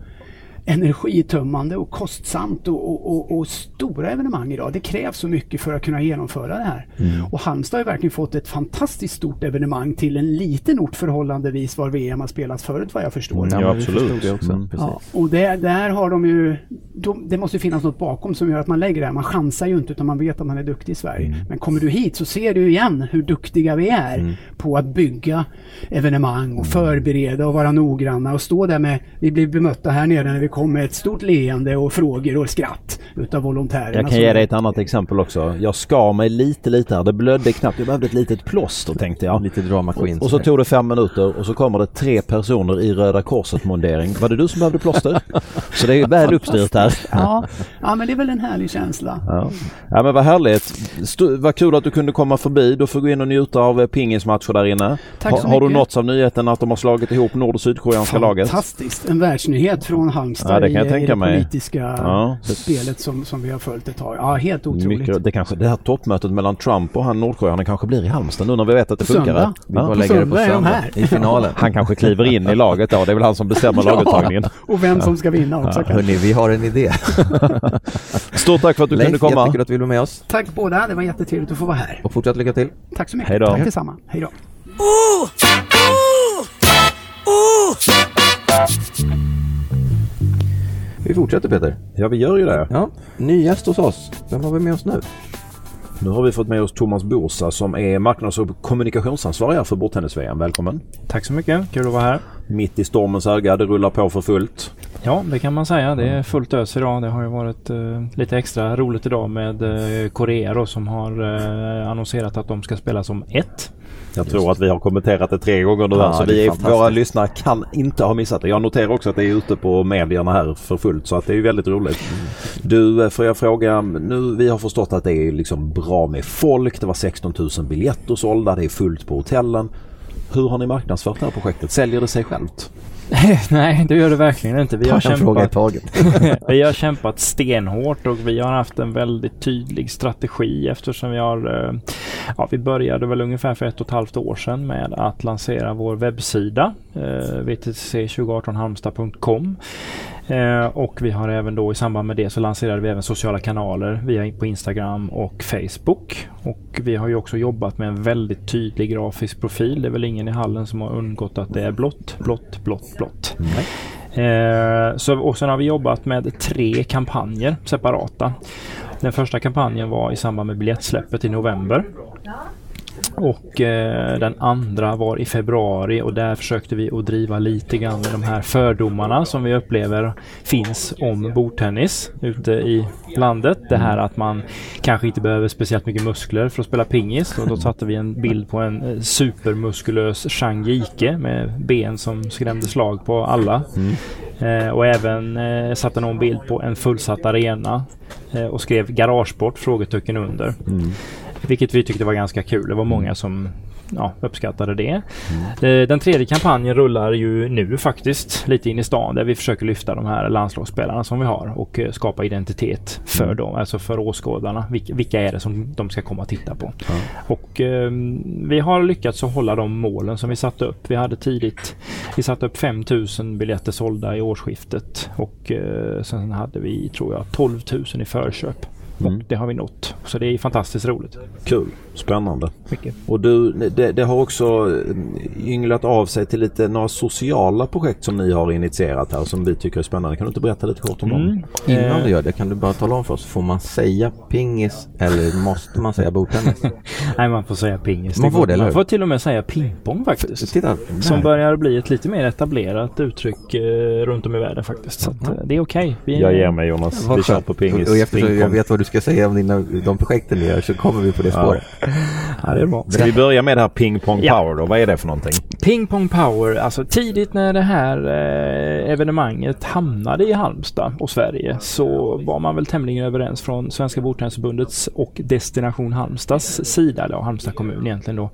energitömmande och kostsamt och, och, och, och stora evenemang idag. Det krävs så mycket för att kunna genomföra det här. Och Halmstad har ju verkligen fått ett fantastiskt stort evenemang till en liten ort förhållandevis var VM har spelats förut vad jag förstår. Ja, men vi absolut. Det också. Mm. Ja, och det, där har de ju, de, det måste finnas något bakom som gör att man lägger det här. Man chansar ju inte utan man vet att man är duktig i Sverige. Mm. Men kommer du hit så ser du igen hur duktiga vi är på att bygga evenemang Mm. och förbereda och vara noggranna och stå där med, vi blir bemötta här nere när vi kommer med ett stort leende och frågor och skratt utav volontärerna. Jag kan ge dig ett annat exempel också. Jag skar mig lite lite här. Det blödde knappt. Jag behövde ett litet plåster tänkte jag. Lite drama queen. Och så tog det fem minuter och så kommer det tre personer i Röda Korset mundering. Var det du som behövde plåster? Så det är väl uppstyrt här. Ja, ja, men det är väl en härlig känsla. Ja. ja men vad härligt. St- vad kul att du kunde komma förbi. Du får gå in och njuta av eh, pingismatcher där inne. Tack så ha, har du nåtts av nyheten att de har slagit ihop nord och sydkoreanska laget? Fantastiskt! En världsnyhet från Halmstad Ja, det kan jag i, tänka i det mig. politiska Ja. spelet som, som vi har följt ett tag. Ja, helt otroligt. Mycket, det, kanske, det här toppmötet mellan Trump och han Nordkoreanen kanske blir i Halmstad nu när vi vet att det På funkar. söndag. Vi bara Ja. lägger det på söndag söndag här. i finalen. Han kanske kliver in i laget då. Det är väl han som bestämmer laguttagningen. Och vem som ska vinna också. kanske. Hörni, vi har en idé. Stort tack för att du kunde Leif, komma. jättekul att du ville vara med oss. Tack båda, det var jättetrevligt att få vara här. Och fortsatt lycka till. Tack så mycket. Hej då. Tack detsamma. Hej då. Vi fortsätter Peter. Ja, vi gör ju det. Ja, ny gäst hos oss. Vem har vi med oss nu? Nu har vi fått med oss Thomas Bursa som är marknads och kommunikationsansvarig för bordtennis-VM. Välkommen! Tack så mycket, kul att vara här. Mitt i stormens öga, det rullar på för fullt. Ja, det kan man säga. Det är fullt ös idag. Det har ju varit eh, lite extra roligt idag med eh, Korea då, som har eh, annonserat att de ska spela som ett. Jag tror att vi har kommenterat det tre gånger nu Ja, här, så vi är, våra lyssnare kan inte ha missat det. Jag noterar också att det är ute på medierna här för fullt så att det är väldigt roligt. Du, eh, får jag fråga, nu vi har förstått att det är liksom bra med folk. Det var 16 000 biljetter sålda, det är fullt på hotellen. Hur har ni marknadsfört det här projektet? Säljer det sig självt? Nej, det gör det verkligen inte. Vi har, Ta kämpat, vi har kämpat stenhårt och vi har haft en väldigt tydlig strategi eftersom vi har eh, Ja, vi började väl ungefär för ett och ett halvt år sedan med att lansera vår webbsida eh, vtc2018halmstad.com eh, och vi har även då i samband med det så lanserade vi även sociala kanaler via på Instagram och Facebook. Och vi har ju också jobbat med en väldigt tydlig grafisk profil. Det är väl ingen i hallen som har undgått att det är blått, blått, blått, blått. Eh, så, och sen har vi jobbat med tre kampanjer separata. Den första kampanjen var i samband med biljettsläppet i november. Och eh, den andra var i februari och där försökte vi att driva lite grann med de här fördomarna som vi upplever finns om bordtennis ute i landet. Det här att man kanske inte behöver speciellt mycket muskler för att spela pingis. Och då satte vi en bild på en eh, supermuskulös Chang Jike med ben som skrämde slag på alla. Eh, och även eh, satte någon bild på en fullsatt arena eh, och skrev garagesport? Frågetecken under. Vilket vi tyckte var ganska kul. Det var många som ja, uppskattade det. Eh, Den tredje kampanjen rullar ju nu faktiskt lite in i stan där vi försöker lyfta de här landslagsspelarna som vi har och eh, skapa identitet för dem, alltså för åskådarna. Vilka, är det som de ska komma och titta på? Och eh, vi har lyckats att hålla de målen som vi satte upp. Vi hade tidigt, vi satte upp 5000 biljetter sålda i årsskiftet och eh, sen hade vi, tror jag, 12 000 i förköp. Och det har vi nått. Så det är fantastiskt roligt. Kul, spännande. mycket. Och du, det, det, har också ynglat av sig till lite några sociala projekt som ni har initierat här som vi tycker är spännande. Kan du inte berätta lite kort om dem? Mm. Innan du gör det kan du bara tala om för oss, får man säga pingis eller måste man säga bordtennis? Nej, man får säga pingis. Man får det, eller Man får till och med säga pingpong faktiskt. Titta, som börjar bli ett lite mer etablerat uttryck eh, runt om i världen faktiskt. Så att, eh, det är okej. Okay. Jag ger mig Jonas. Vi kör på pingis. Och, och eftersom jag vet vad du ska säga om dina, de projekten ni gör så kommer vi på det spåret. Ja. ja, det är bra. Ska vi börja med det här Ping Pong ja. Power då? Vad är det för någonting? Ping Pong Power, alltså tidigt när det här eh, evenemanget hamnade i Halmstad och Sverige så var man väl tämligen överens från Svenska Bordtennisförbundets och Destination Halmstads sida, eller Halmstad kommun egentligen då,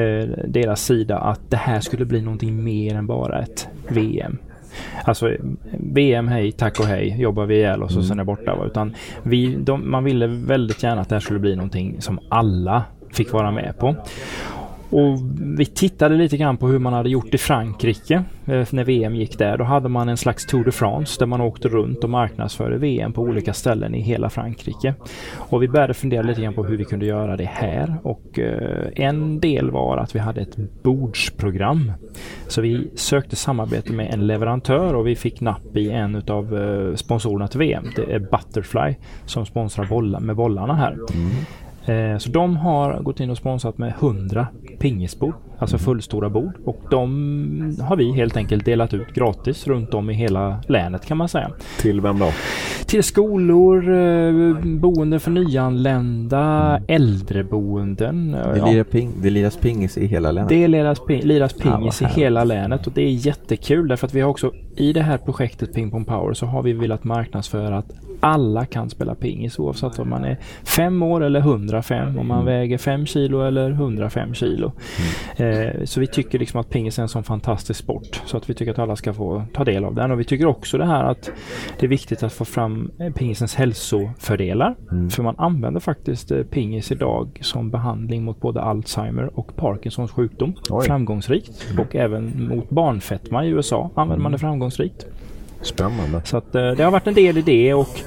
eh, deras sida att det här skulle bli någonting mer än bara ett VM. Alltså VM hej, tack och hej, jobbar vi ihjäl oss och mm. sen är borta. Va? Utan vi, de, man ville väldigt gärna att det här skulle bli någonting som alla fick vara med på. Och vi tittade lite grann på hur man hade gjort i Frankrike eh, när VM gick där. Då hade man en slags Tour de France där man åkte runt och marknadsförde VM på olika ställen i hela Frankrike. Och vi började fundera lite grann på hur vi kunde göra det här och eh, en del var att vi hade ett bordsprogram. Så vi sökte samarbete med en leverantör och vi fick napp i en av eh, sponsorerna till VM. Det är Butterfly som sponsrar bollar med bollarna här. Mm. Eh, så de har gått in och sponsrat med 100 pingisbord, alltså fullstora bord. Och de har vi helt enkelt delat ut gratis runt om i hela länet kan man säga. Till vem då? Till skolor, eh, boende för nyanlända, äldreboenden. Det, lirar ping, det liras pingis i hela länet? Det liras, liras pingis ja, i hela länet och det är jättekul därför att vi har också i det här projektet Ping Pong Power så har vi velat marknadsföra att alla kan spela pingis oavsett om man är fem år eller 105, om man mm. väger 5 kilo eller 105 kilo. Mm. Eh, så vi tycker liksom att pingis är en sån fantastisk sport så att vi tycker att alla ska få ta del av den och vi tycker också det här att det är viktigt att få fram eh, pingisens hälsofördelar. Mm. För man använder faktiskt eh, pingis idag som behandling mot både Alzheimer och Parkinsons sjukdom Oj. framgångsrikt och även mot barnfetma i USA använder man det framgångsrikt. Spännande. Så att, eh, det har varit en del i det och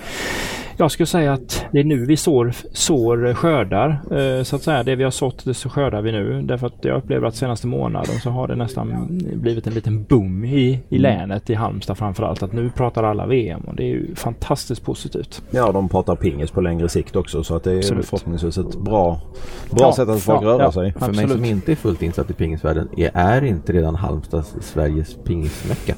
jag skulle säga att det är nu vi sår, sår skördar. Eh, så att säga, det vi har sått det så skördar vi nu. Därför att jag upplever att senaste månaden så har det nästan blivit en liten boom i, i mm. länet, i Halmstad framförallt. Att nu pratar alla VM och det är ju fantastiskt positivt. Ja, de pratar pingis på längre sikt också så att det är Absolut. förhoppningsvis ett bra, bra ja, sätt att folk ja, röra ja, sig. För Absolut. mig som inte är fullt insatt i pingisvärlden, är, är inte redan Halmstad Sveriges pingismecka?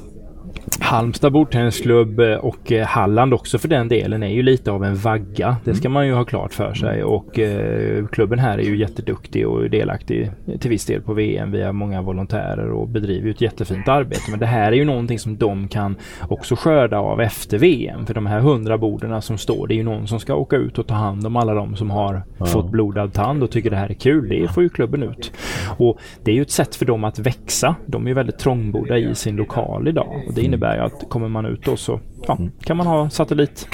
Halmstad bordtennisklubb eh, och eh, Halland också för den delen är ju lite av en vagga. Det ska mm. man ju ha klart för sig och eh, klubben här är ju jätteduktig och delaktig till viss del på VM via många volontärer och bedriver ju ett jättefint arbete. Men det här är ju någonting som de kan också skörda av efter VM. För de här hundra borden som står, det är ju någon som ska åka ut och ta hand om alla de som har ja. fått blodad tand och tycker det här är kul. Det får ju klubben ut. Och det är ju ett sätt för dem att växa. De är ju väldigt trångbodda i sin lokal idag och det innebär ju att kommer man ut då så ja, kan man ha satellit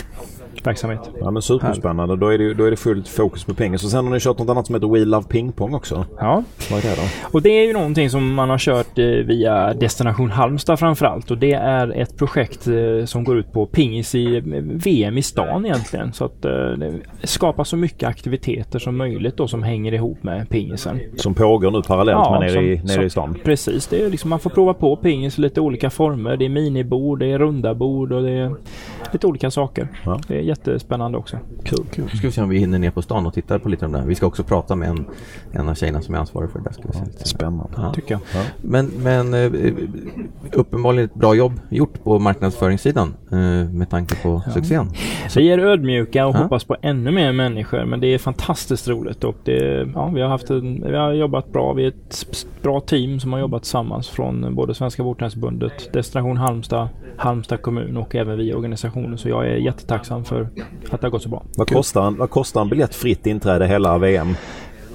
verksamhet. Ja men superspännande. Då är, det, då är det fullt fokus på pengar. Så sen har ni kört något annat som heter We Love Ping Pong också. Ja. Vad är det då? Och det är ju någonting som man har kört eh, via Destination Halmstad framförallt. Och det är ett projekt eh, som går ut på pingis i eh, VM i stan egentligen. Så att det skapar så mycket aktiviteter som möjligt då som hänger ihop med pingisen. Som pågår nu parallellt ja, med nere, som, i, nere som, i stan? Precis. Det är liksom, man får prova på pingis i lite olika former. Det är minibord, det är runda bord och det är lite olika saker. Ja. Det är jättespännande också. Kul. Kul. Ska vi se om vi hinner ner på stan och tittar på lite av det där. Vi ska också prata med en, en av tjejerna som är ansvarig för det där. Ska vi se. Ja, spännande. Ja. Tycker jag. Ja. Men, men eh, uppenbarligen ett bra jobb gjort på marknadsföringssidan eh, med tanke på ja. succén. Så. Vi är ödmjuka och hoppas på ännu mer människor men det är fantastiskt roligt och det, ja, vi, har haft en, vi har jobbat bra. Vi är ett bra team som har jobbat tillsammans från både Svenska Bordtennisförbundet, Destination Halmstad, Halmstad kommun och även vi organisationen. Så jag är jättetacksam för att det har gått så bra. Vad kostar, en, vad kostar en biljett fritt inträde hela VM?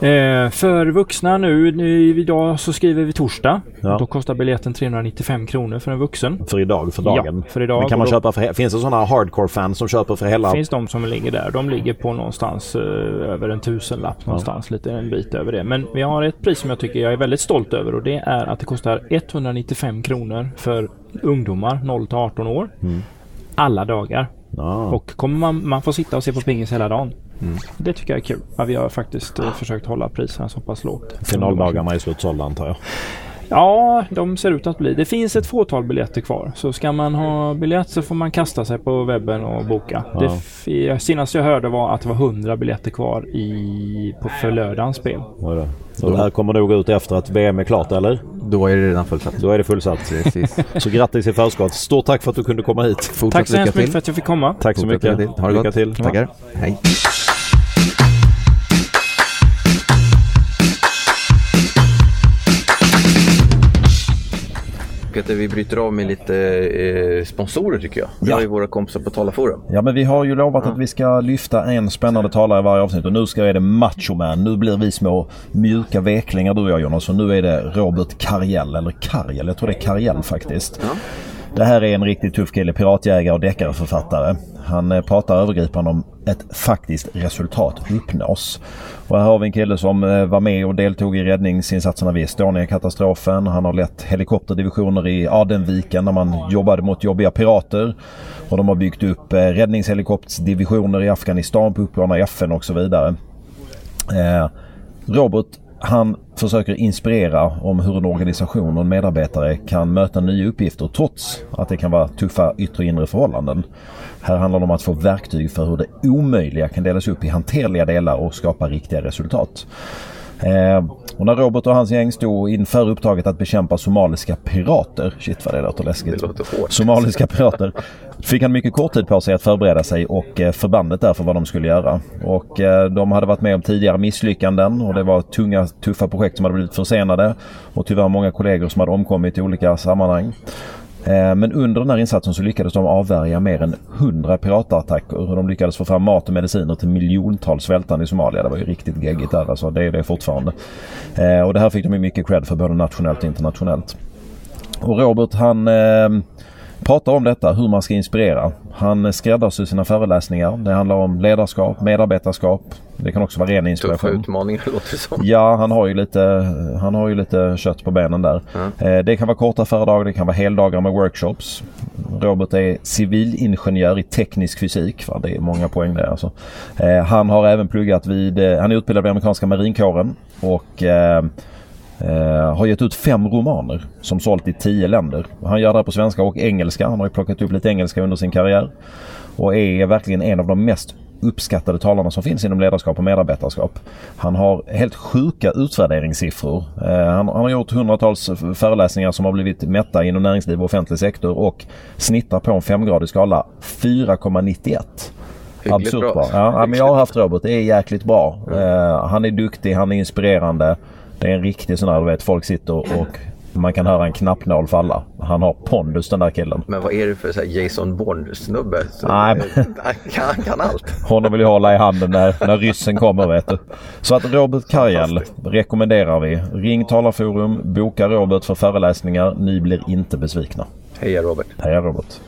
Eh, för vuxna nu, nu, idag så skriver vi torsdag. Ja. Då kostar biljetten 395 kronor för en vuxen. För idag, för dagen? Ja, för idag. Men kan man köpa för, finns det sådana hardcore-fans som köper för hela? Det finns de som ligger där. De ligger på någonstans eh, över en tusenlapp någonstans, ja. lite en bit över det. Men vi har ett pris som jag tycker jag är väldigt stolt över och det är att det kostar 195 kronor för ungdomar 0 till 18 år. Mm. Alla dagar. Ja. Och kommer man, man får sitta och se på pingis hela dagen. Mm. Det tycker jag är kul. Ja, vi har faktiskt eh, försökt hålla priserna så pass lågt. Finaldagarna är slutsålda antar jag. Ja, de ser ut att bli. Det finns ett fåtal biljetter kvar. Så ska man ha biljett så får man kasta sig på webben och boka. Ja. Det senaste jag hörde var att det var 100 biljetter kvar i, på för lördagens spel. Oj då. Så det här kommer nog ut efter att VM är klart eller? Då är det redan fullsatt. Då är det fullsatt. Precis. Så grattis i förskott. Stort tack för att du kunde komma hit. Fortsatt Tack så hemskt mycket för att jag fick komma. Tack så Fortsatt mycket. Ha det Lycka gott. till. Tackar. Hej. Peter, vi bryter av med lite eh, sponsorer tycker jag. Vi Ja. har ju våra kompisar på Talarforum. Ja men vi har ju lovat att vi ska lyfta en spännande talare i varje avsnitt och nu ska är det Machoman. Nu blir vi små mjuka veklingar du och jag Jonas och nu är det Robert Karjell, eller Karjell, jag tror det är Karjell faktiskt. Det här är en riktigt tuff kille, piratjägare och deckarförfattare. Han eh, pratar övergripande om ett faktiskt resultat uppnås. Och här har vi en kille som eh, var med och deltog i räddningsinsatserna vid Estonia-katastrofen. Han har lett helikopterdivisioner i Adenviken när man jobbade mot jobbiga pirater. Och de har byggt upp eh, räddningshelikopterdivisioner i Afghanistan på uppdrag av FN och så vidare. Robert han försöker inspirera om hur en organisation och en medarbetare kan möta nya uppgifter trots att det kan vara tuffa yttre och inre förhållanden. Här handlar det om att få verktyg för hur det omöjliga kan delas upp i hanterliga delar och skapa riktiga resultat. Eh, och när Robert och hans gäng stod inför uppdraget att bekämpa somaliska pirater, shit vad det låter läskigt. Det låter hårt. Somaliska pirater. Fick han mycket kort tid på sig att förbereda sig och eh, förbandet därför vad de skulle göra. Och eh, de hade varit med om tidigare misslyckanden och det var tunga tuffa projekt som hade blivit försenade. Och tyvärr många kollegor som hade omkommit i olika sammanhang. Eh, men under den här insatsen så lyckades de avvärja mer än 100 piratattacker de lyckades få fram mat och mediciner till miljontals svältande i Somalia. Det var ju riktigt geggigt där alltså. Det är det fortfarande. Eh, och det här fick de ju mycket cred för både nationellt och internationellt. Och Robert han eh, pratar om detta, hur man ska inspirera. Han skräddarsyr sina föreläsningar. Det handlar om ledarskap, medarbetarskap. Det kan också vara ren Tuffa inspiration. utmaningar låter det som. Ja, han har ju lite, han har ju lite kött på benen där. Eh, Det kan vara korta föredrag, det kan vara heldagar med workshops. Robert är civilingenjör i teknisk fysik. Det är många poäng där alltså. Eh, Han har även pluggat vid, eh, han är utbildad vid amerikanska marinkåren och eh, har gett ut fem romaner som sålt i tio länder. Han gör det på svenska och engelska. Han har ju plockat upp lite engelska under sin karriär. Och är verkligen en av de mest uppskattade talarna som finns inom ledarskap och medarbetarskap. Han har helt sjuka utvärderingssiffror. Eh, han, han har gjort hundratals föreläsningar som har blivit mätta inom näringsliv och offentlig sektor och snittar på en femgradig skala 4,91. Hyggligt Absurt bra. bra. Ja, men jag har haft Robert. Det är jäkligt bra. Eh, han är duktig, han är inspirerande. Det är en riktig sån här, du vet, folk sitter och man kan höra en knappnål falla. Han har pondus den där killen. Men vad är det för så Jason Bourne-snubbe? Nej, Han kan, kan allt. Honom vill jag hålla i handen när, när ryssen kommer vet du. Så att Robert Karjell rekommenderar vi. Ring Talarforum, boka Robert för föreläsningar. Ni blir inte besvikna. Heja Robert. Heja Robert.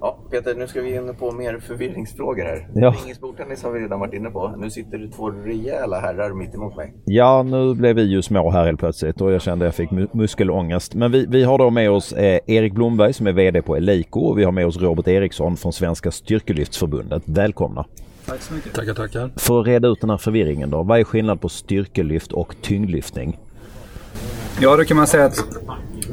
Ja, Peter, nu ska vi in på mer förvirringsfrågor här. Ja. Ingen bordtennis har vi redan varit inne på. Nu sitter det två rejäla herrar mitt emot mig. Ja, nu blev vi ju små här helt plötsligt och jag kände jag fick mu- muskelångest. Men vi, vi har då med oss eh, Erik Blomberg som är VD på Eleiko och vi har med oss Robert Eriksson från Svenska Styrkelyftsförbundet. Välkomna! Tack så mycket. Tackar, tackar. För att reda ut den här förvirringen då. Vad är skillnad på styrkelyft och tyngdlyftning? Ja, då kan man säga att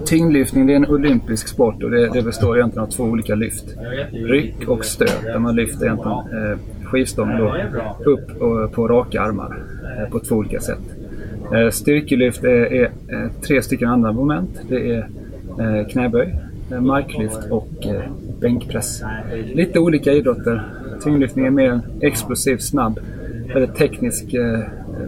tyngdlyftning det är en olympisk sport och det, det består egentligen av två olika lyft. Ryck och stöt, där man lyfter egentligen eh, skivstången upp och, på raka armar eh, på två olika sätt. Eh, styrkelyft är, är eh, tre stycken andra moment. Det är eh, knäböj, eh, marklyft och eh, bänkpress. Lite olika idrotter. Tyngdlyftning är mer explosiv, snabb, väldigt teknisk eh,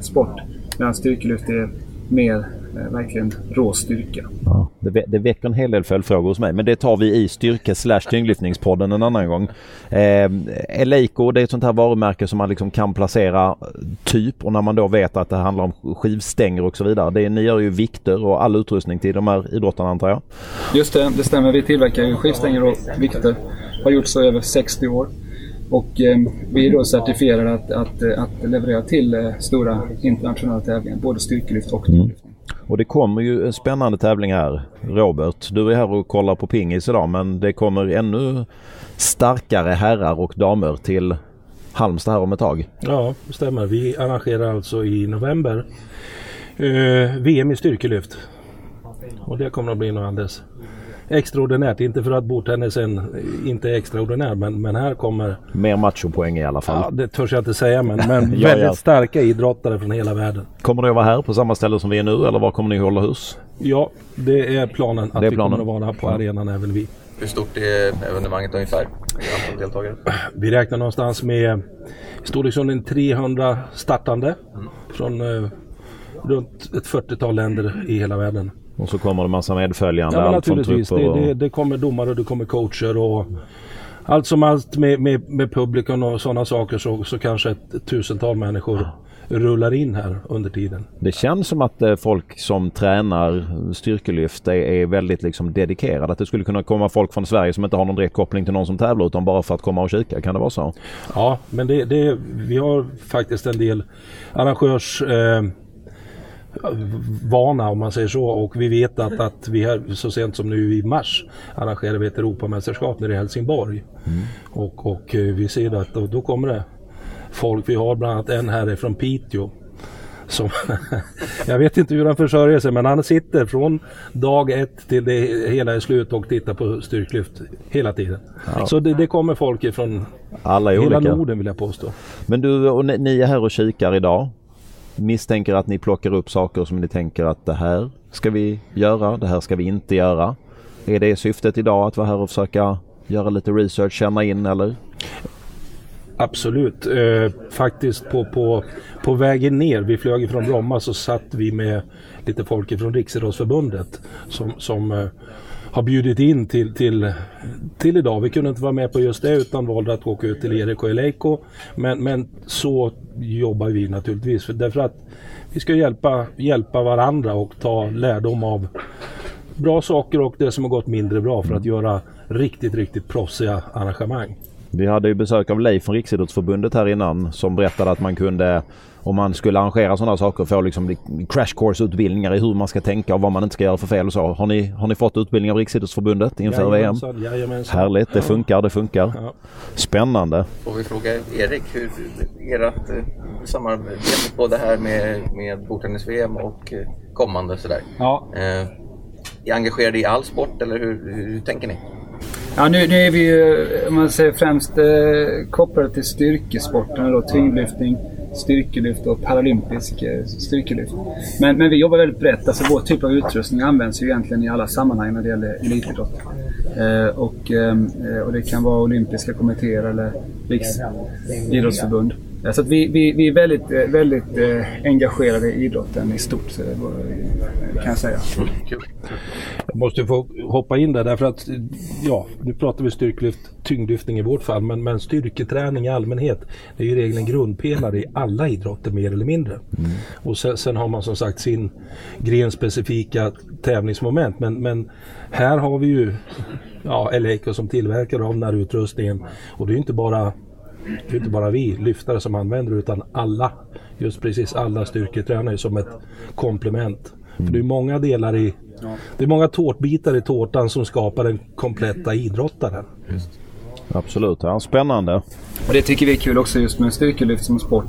sport. Medan styrkelyft är mer eh, verkligen rå styrka. Ja, det, vä- det väcker en hel del följdfrågor hos mig men det tar vi i styrke slash tyngdlyftningspodden en annan gång. Eh, Eleiko det är ett sånt här varumärke som man liksom kan placera typ och när man då vet att det handlar om skivstänger och så vidare. Det, ni gör ju vikter och all utrustning till de här idrottarna antar jag? Just det, det stämmer. Vi tillverkar ju skivstänger och vikter. Har gjort så i över 60 år. Och eh, vi är då certifierade att, att, att leverera till eh, stora internationella tävlingar, både styrkelyft och tyngdlyftning. Och det kommer ju en spännande tävling här. Robert, du är här och kollar på pingis idag men det kommer ännu starkare herrar och damer till Halmstad här om ett tag. Ja, det stämmer. Vi arrangerar alltså i november eh, VM i styrkelyft. Och det kommer att bli något alldeles extraordinärt. Inte för att bordtennisen inte är extraordinär men, men här kommer... Mer machopoäng i alla fall. Ja, det törs jag inte säga men, men Ja, väldigt ja. starka idrottare från hela världen. Kommer ni att vara här på samma ställe som vi är nu eller var kommer ni att hålla hus? Ja, det är planen att är vi planen. kommer att vara på arenan även vi. Hur stort är evenemanget ungefär? Antal deltagare? Vi räknar någonstans med storleksordningen 300 startande från eh, runt ett 40-tal länder i hela världen. Och så kommer det massa medföljande. Ja, allt från naturligtvis. Det, trupper och... det, det kommer domare och det kommer coacher och allt som allt med, med, med publiken och sådana saker så, så kanske ett, ett tusental människor rullar in här under tiden. Det känns som att eh, folk som tränar styrkelyft är, är väldigt liksom dedikerade. Att det skulle kunna komma folk från Sverige som inte har någon direkt koppling till någon som tävlar utan bara för att komma och kika. Kan det vara så? Ja, men det, det, vi har faktiskt en del arrangörs eh, vana om man säger så och vi vet att, att vi här så sent som nu i mars arrangerar vi ett Europamästerskap nere i Helsingborg. Och, och eh, vi ser att då, då kommer det folk. Vi har bland annat en här från Piteå. Som jag vet inte hur han försörjer sig men han sitter från dag ett till det hela är slut och tittar på styrklyft hela tiden. Ja. Så det, det kommer folk ifrån hela olika. Norden vill jag påstå. Men du och ni, ni är här och kikar idag. Misstänker att ni plockar upp saker som ni tänker att det här ska vi göra, det här ska vi inte göra. Är det syftet idag att vara här och försöka göra lite research, känna in eller? Absolut. Eh, faktiskt på, på, på vägen ner, vi flög ifrån Bromma så satt vi med lite folk från Riksidrottsförbundet som, som eh, har bjudit in till, till, till idag. Vi kunde inte vara med på just det utan valde att åka ut till Erik och Eleiko. Men, men så jobbar vi naturligtvis. För, därför att vi ska hjälpa, hjälpa varandra och ta lärdom av bra saker och det som har gått mindre bra för att göra riktigt, riktigt proffsiga arrangemang. Vi hade ju besök av Leif från Riksidrottsförbundet här innan som berättade att man kunde om man skulle arrangera sådana saker få liksom crash course utbildningar i hur man ska tänka och vad man inte ska göra för fel och så. Har ni, har ni fått utbildning av Riksidrottsförbundet inför VM? Jajamensan, jajamensan. Härligt, det funkar, det funkar. Ja. Spännande. Får vi fråga Erik, hur ert eh, samarbete på det här med, med bordtennis-VM och eh, kommande sådär? Ja. Eh, är engagerade i all sport eller hur, hur, hur tänker ni? Ja, nu, nu är vi ju, om man säger främst eh, kopplade till styrkesporterna då, tyngdlyftning, styrkelyft och paralympisk eh, styrkelyft. Men, men vi jobbar väldigt brett. Alltså vår typ av utrustning används ju egentligen i alla sammanhang när det gäller elitidrott. Eh, och, ehm, eh, och det kan vara olympiska kommittéer eller riksidrottsförbund. Eh, Så att vi, vi, vi är väldigt, eh, väldigt eh, engagerade i idrotten i stort, var- kan jag säga. Jag måste få hoppa in där därför att ja, nu pratar vi styrkelyft, tyngdlyftning i vårt fall, men, men styrketräning i allmänhet det är ju i regel en grundpelare i alla idrotter mer eller mindre. Och sen, sen har man som sagt sin grenspecifika tävlingsmoment, men, men här har vi ju ja, Eleiko som tillverkare av den här utrustningen och det är ju inte bara det är inte bara vi lyftare som använder det utan alla, just precis alla styrketränare som ett komplement. För det är många delar i, det är många tårtbitar i tårtan som skapar den kompletta idrottaren. Absolut, ja, spännande. Och det tycker vi är kul också just med styrkelyft som sport.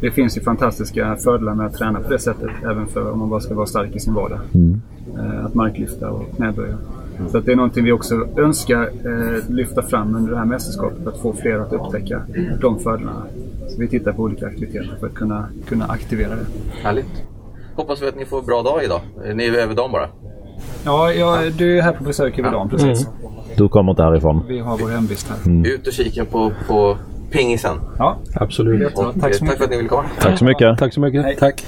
Det finns ju fantastiska fördelar med att träna på det sättet. Även för om man bara ska vara stark i sin vardag. Eh, Att marklyfta och knäböja. Så att det är någonting vi också önskar eh, lyfta fram under det här mästerskapet. Att få fler att upptäcka de fördelarna. Så vi tittar på olika aktiviteter för att kunna, kunna aktivera det. Härligt. Hoppas vi att ni får en bra dag idag. Ni är över dagen bara. Ja, ja, du är här på besök över dagen precis. Du kommer inte härifrån. Vi har vår hemvist här. Ut och kika på, på pingisen. Ja, Absolut. Och, Tack så tack för att ni ville komma. Tack så mycket. Tack så mycket. Tack.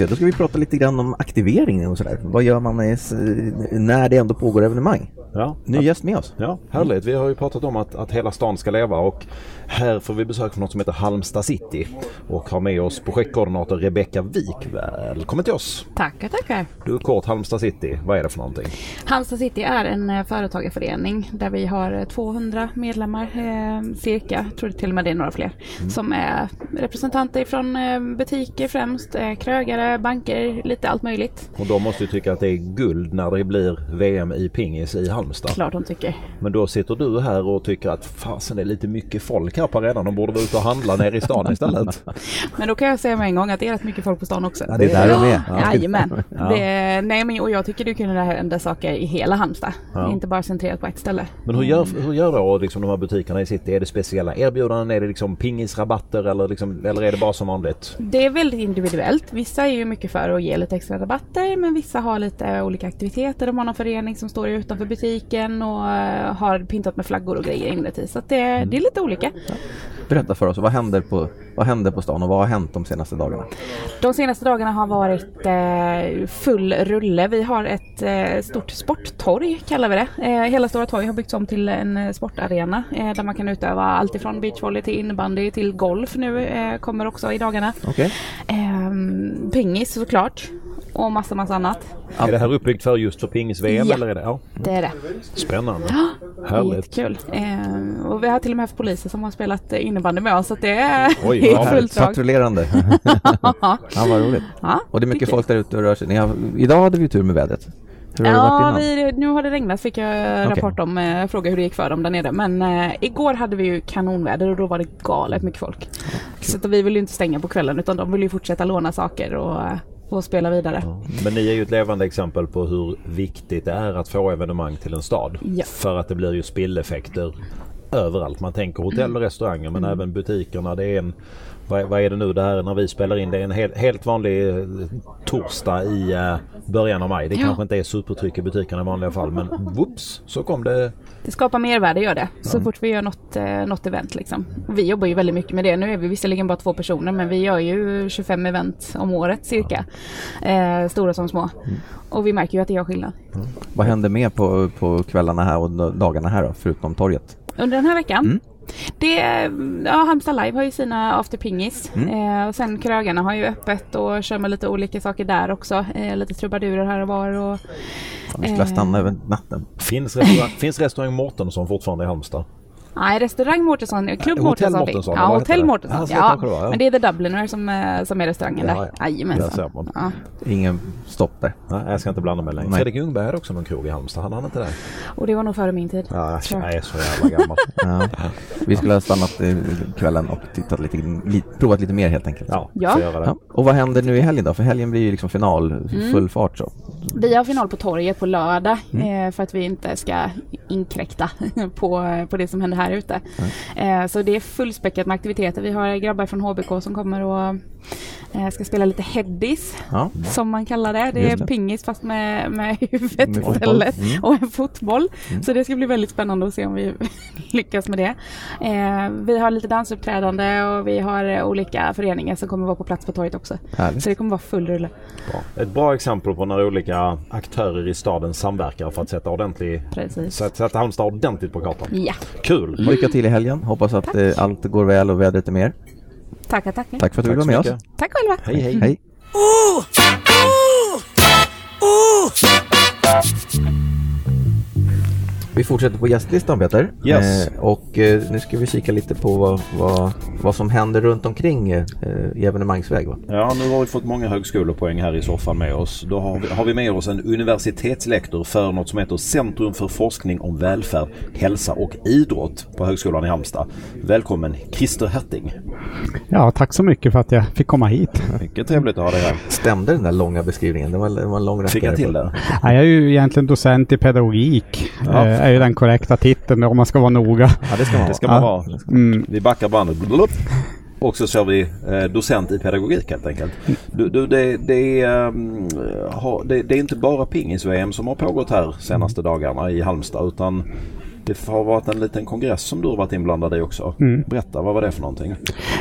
Nu ska vi se, då ska vi prata lite grann om aktivering och sådär. Vad gör man när det ändå pågår evenemang? Ja. Ny gäst med oss. Ja, härligt. Vi har ju pratat om att, att hela stan ska leva och här får vi besök från något som heter Halmstad City och har med oss projektkoordinator Rebecka Wik. Välkommen till oss! Tackar, tackar. Du kort Halmstad City, vad är det för någonting? Halmstad City är en eh, företagarförening där vi har eh, 200 medlemmar eh, cirka, jag tror till och med det är några fler, Mm. som är representanter från eh, butiker främst, eh, krögare, banker, lite allt möjligt. Och de måste ju tycka att det är guld när det blir VM i pingis i Halmstad. Klart de tycker. Men då sitter du här och tycker att fasen det är lite mycket folk här på arenan. De borde vara ute och handla nere i stan istället. Men då kan jag säga med en gång att det är rätt mycket folk på stan också. Ja, det är där de är. Ja. Jajamän. Ja. Det, nej, men, och jag tycker det kunde hända saker i hela Halmstad. Ja. Inte bara centrerat på ett ställe. Men hur gör, hur gör då liksom de här butikerna i city? Är det speciella erbjudanden? Är det liksom pingisrabatter eller, liksom, eller är det bara som vanligt? Det är väldigt individuellt. Vissa är ju mycket för att ge lite extra rabatter men vissa har lite olika aktiviteter. De har någon förening som står utanför butiken och eh, har pyntat med flaggor och grejer inuti. Så det, det är lite olika. Berätta för oss, vad händer, på, vad händer på stan och vad har hänt de senaste dagarna? De senaste dagarna har varit eh, full rulle. Vi har ett eh, stort sporttorg kallar vi det. Eh, hela Stora torg har byggts om till en eh, sportarena eh, där man kan utöva allt ifrån beachvolley till innebandy till golf nu eh, kommer också i dagarna. Okej. Ehm, pingis såklart och massa massa annat. Är det här uppbyggt för just för pingis-VM Ja. eller är det? Ja. Det är det. Spännande. Ja, Härligt. Jättekul. Ehm, och vi har till och med haft poliser som har spelat eh, innebandy med oss så att det är Oj, fullt drag. Patrullerande. ja, vad roligt. Ja, och det är mycket folk där ute och rör sig. Ni har, idag hade vi tur med vädret. Hur har det Ja, varit innan? vi, nu har det regnat fick jag rapport om, eh, fråga hur det gick för dem där nere. Men eh, igår hade vi ju kanonväder och då var det galet mycket folk. Så att vi vill ju inte stänga på kvällen utan de vill ju fortsätta låna saker och, eh, och spela vidare. Men ni är ju ett levande exempel på hur viktigt det är att få evenemang till en stad. Ja. För att det blir ju spilleffekter överallt. Man tänker hotell och restauranger men Mm. även butikerna. Det är en, vad, vad är det nu det här när vi spelar in? Det är en helt, helt vanlig eh, torsdag i eh, början av maj. Det Ja. kanske inte är supertryck i butikerna i vanliga fall men whoops så kom det. Det skapar mervärde gör det. Så Ja. fort vi gör något, eh, något event liksom. Vi jobbar ju väldigt mycket med det. Nu är vi visserligen bara två personer men vi gör ju 25 event om året cirka. Eh, stora som små. Och vi märker ju att det gör skillnad. Vad händer mer på, på kvällarna här och dagarna här då, förutom torget? Under den här veckan Mm. Det, ja, Halmstad Live har ju sina After Pingis. Mm. Eh, och sen Krögarna har ju öppet och kör med lite olika saker där också. Eh, lite trubadurer här och var. Och, Vi skulle eh, stanna över natten. Finns restaurang, finns restaurang Mårtensson fortfarande i Halmstad? Nej, restaurang Mårtensson, klubb Hotell Mårtensson. Mårtensson, Ja, hotell? Mårtensson. Ja, så Ja, men det är The Dubliner som, eh, som är restaurangen Ja, där. ja. Där Jajamensan. man. Ja. Ingen stopp där. Nej, jag ska inte blanda mig längre. Fredrik Ljungberg hade också någon krog i Halmstad. Han hade inte det? Och det var nog före min tid. Ja, jag. är så jävla gammal. Ja. Vi skulle ha stannat kvällen och tittat lite, li, provat lite mer helt enkelt. Ja, Ja. Och vad händer nu i helgen då? För helgen blir ju liksom final, Mm. full fart så. Vi har final på torget på lördag Mm. eh, för att vi inte ska inkräkta på, på det som händer här ute. Eh, så det är fullspäckat med aktiviteter. Vi har grabbar från HBK som kommer och eh, ska spela lite headies Ja. som man kallar det. Det är det. pingis fast med, med huvudet Med istället Mm. och en fotboll. Mm. Så det ska bli väldigt spännande att se om vi lyckas med det. Eh, vi har lite dansuppträdande och vi har olika föreningar som kommer vara på plats på torget också. Härligt. Så det kommer vara full rulle. Ett bra exempel på när olika aktörer i staden samverkar för att sätta, ordentlig, Precis. Halmstad ordentligt på kartan. Ja. Kul! Lycka till i helgen. Hoppas att eh, allt går väl och vädret är med er. Tackar, tackar. Tack för att du vara med så oss. mycket. Tack själva. Hej, hej. Hej. Vi fortsätter på gästlistan Peter. Yes. Eh, och eh, nu ska vi kika lite på vad, vad, vad som händer runt omkring eh, i evenemangsväg. Va? Ja, nu har vi fått många högskolepoäng här i soffan med oss. Då har vi, har vi med oss en universitetslektor för något som heter Centrum för forskning om välfärd, hälsa och idrott på Högskolan i Halmstad. Välkommen Christer Herting. Ja, tack så mycket för att jag fick komma hit. Mycket trevligt att ha dig här. Stämde den där långa beskrivningen? Det var, det var en lång Fick jag rackare till det? Ja, jag är ju egentligen docent i pedagogik. Ja. Är ju den korrekta titeln om man ska vara noga. Ja, det ska man Det ska man vara. Mm. Vi backar bandet. Och så kör vi eh, docent i pedagogik helt enkelt. Du, du, det, det, är, ehm, det är inte bara pingis-VM som har pågått här senaste dagarna i Halmstad utan Det har varit en liten kongress som du har varit inblandad i också. Mm. Berätta, vad var det för någonting?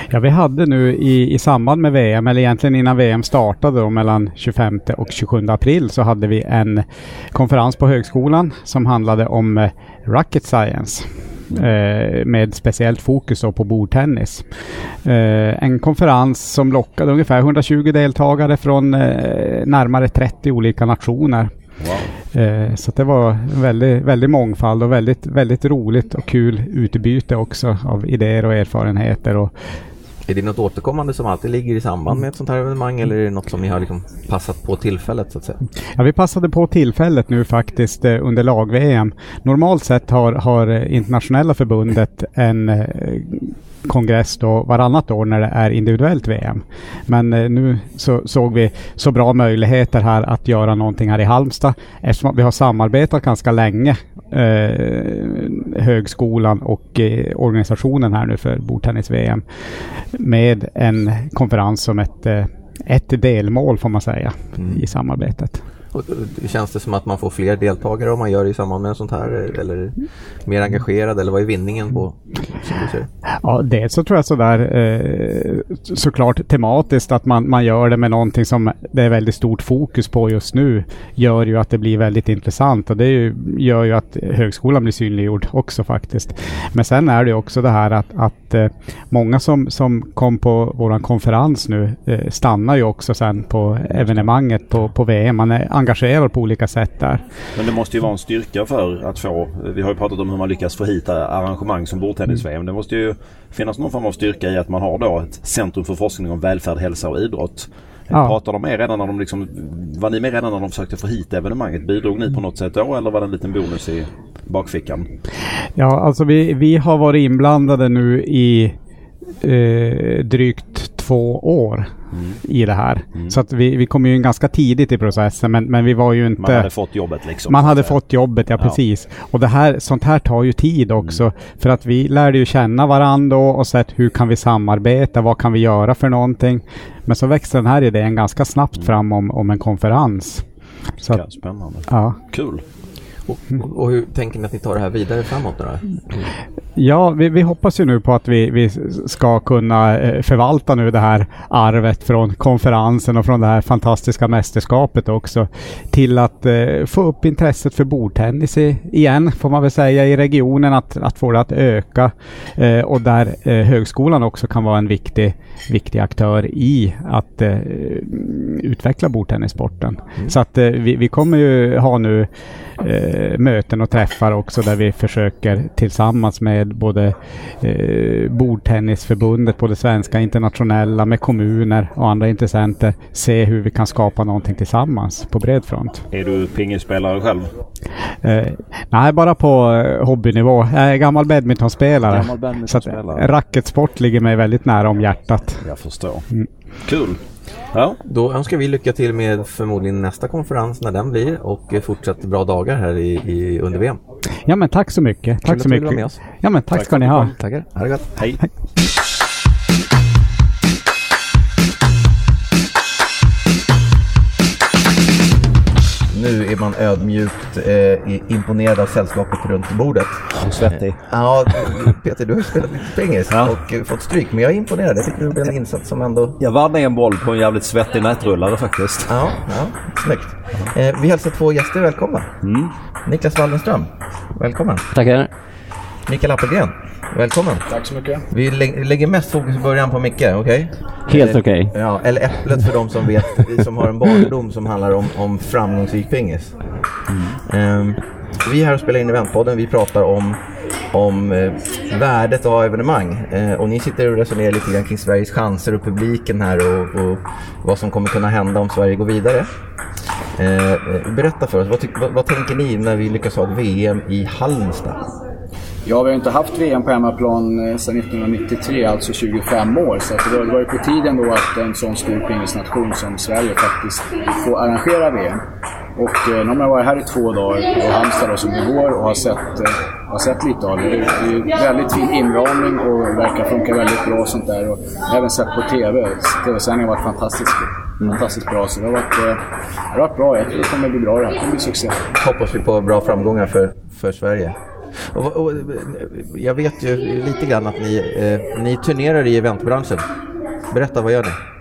Ja, vi hade nu i, i samband med VM, eller egentligen innan VM startade då, mellan 25 och 27 april så hade vi en konferens på högskolan som handlade om eh, Rocket Science. Eh, med speciellt fokus på bordtennis. Eh, en konferens som lockade ungefär 120 deltagare från eh, närmare 30 olika nationer. Eh, så det var väldigt, väldigt mångfald och väldigt, väldigt roligt och kul utbyte också av idéer och erfarenheter. Och är det något återkommande som alltid ligger i samband med ett sånt här evenemang eller är det något som ni har liksom passat på tillfället så att säga? Ja, vi passade på tillfället nu faktiskt eh, under lag-VM. Normalt sett har, har internationella förbundet en eh, kongress då varannat år när det är individuellt VM. Men eh, nu så såg vi så bra möjligheter här att göra någonting här i Halmstad eftersom vi har samarbetat ganska länge eh, högskolan och eh, organisationen här nu för bordtennis-VM med en konferens som ett, eh, ett delmål får man säga i samarbetet. Och, Känns det som att man får fler deltagare om man gör det i samband med sånt här eh, eller mer engagerad eller vad är vinningen på? som du ser? Ja, dels så tror jag sådär eh, såklart tematiskt att man, man gör det med någonting som det är väldigt stort fokus på just nu gör ju att det blir väldigt intressant och det ju, gör ju att högskolan blir synliggjord också faktiskt. Men sen är det också det här att, att eh, många som, som kom på våran konferens nu eh, stannar ju också sen på evenemanget på, på VM. Man är engagerad på olika sätt där. Men det måste ju vara en styrka för att få, vi har ju pratat om hur man lyckas få hit arrangemang som bordtennis-VM. Det måste ju finnas någon form av styrka i att man har då ett centrum för forskning om välfärd, hälsa och idrott. Ja. Pratade de med redan när de liksom, var ni med redan när de försökte få hit evenemanget? Bidrog ni på något sätt då eller var det en liten bonus i bakfickan? Ja, alltså vi, vi har varit inblandade nu i eh, drygt två år i det här. Så att vi, vi kom ju in ganska tidigt i processen men, men vi var ju inte... Man hade fått jobbet liksom. Man hade fått jobbet, ja, Ja. precis. Och det här, sånt här tar ju tid också. För att vi lärde ju känna varandra och sett hur kan vi samarbeta, vad kan vi göra för någonting. Men så växte den här idén ganska snabbt fram om, om en konferens. Så att, Spännande. ja. Kul. Och, och hur tänker ni att ni tar det här vidare framåt då? Ja, vi, vi hoppas ju nu på att vi, vi ska kunna eh, förvalta nu det här arvet från konferensen och från det här fantastiska mästerskapet också till att eh, få upp intresset för bordtennis i, igen, får man väl säga, i regionen, att, att få det att öka eh, och där eh, högskolan också kan vara en viktig, viktig aktör i att eh, utveckla bordtennissporten. Så att eh, vi, vi kommer ju ha nu möten och träffar också där vi försöker tillsammans med både eh, bordtennisförbundet, både svenska internationella, med kommuner och andra intressenter se hur vi kan skapa någonting tillsammans på bred front. Är du pingisspelare själv? Eh, nej, bara på eh, hobbynivå. Jag är gammal badmintonspelare. Gammal så badmintonspelare. racketsport ligger mig väldigt nära om hjärtat. Jag förstår. Mm. Kul. Ja. Då önskar vi lycka till med förmodligen nästa konferens när den blir och fortsatt bra dagar här i, i under VM. Ja men tack så mycket. Kul Tack att så mycket. med oss. Ja men tack, Tack ska ni ha. Tackar. Ha det gott. Hej. Nu är man ödmjukt eh, imponerad av sällskapet runt bordet. Och svettig. Ja, Peter du har ju spelat lite pingis och eh, fått stryk. Men jag är imponerad. Jag tycker det blev en insats som ändå... Jag vann en boll på en jävligt svettig nätrullare faktiskt. Ja, ja snyggt. Eh, vi hälsar två gäster välkomna. Niklas Wallenström, välkommen. Tackar. Mikael Appelgren, välkommen. Tack så mycket. Vi lä- lägger mest fokus i början på Micke, okej? Helt Eh, okej. Ja, eller Äpplet för de som vet, som har en barndom som handlar om, om framgångsrik pingis. Ehm, vi är här och spelar in Eventpodden. Vi pratar om, om eh, värdet av evenemang. Eh, och ni sitter och resonerar lite grann kring Sveriges chanser och publiken här och, och vad som kommer kunna hända om Sverige går vidare. Eh, eh, berätta för oss, vad, vad, vad tänker ni när vi lyckas ha ett VM i Halmstad? Ja, vi har inte haft VM på hemmaplan eh, sedan 1993, alltså 25 år. Så det var ju på tiden då att en sån stor pingisnation som Sverige faktiskt får arrangera VM. Och eh, nu har jag varit här i två dagar på Halmstad då, som igår och har sett, eh, har sett lite av det. Det är, ju väldigt fin inramning och verkar funka väldigt bra och sånt där. Och jag har även sett på TV. TV-sändningen har varit fantastisk. Fantastiskt bra. Så det har varit, eh, det har varit bra. Jag tror det kommer bli bra det här. Det kommer bli succé. Hoppas vi på bra framgångar för, för Sverige. Och, och, jag vet ju lite grann att ni, eh, ni turnerar i eventbranschen. Berätta, vad gör ni?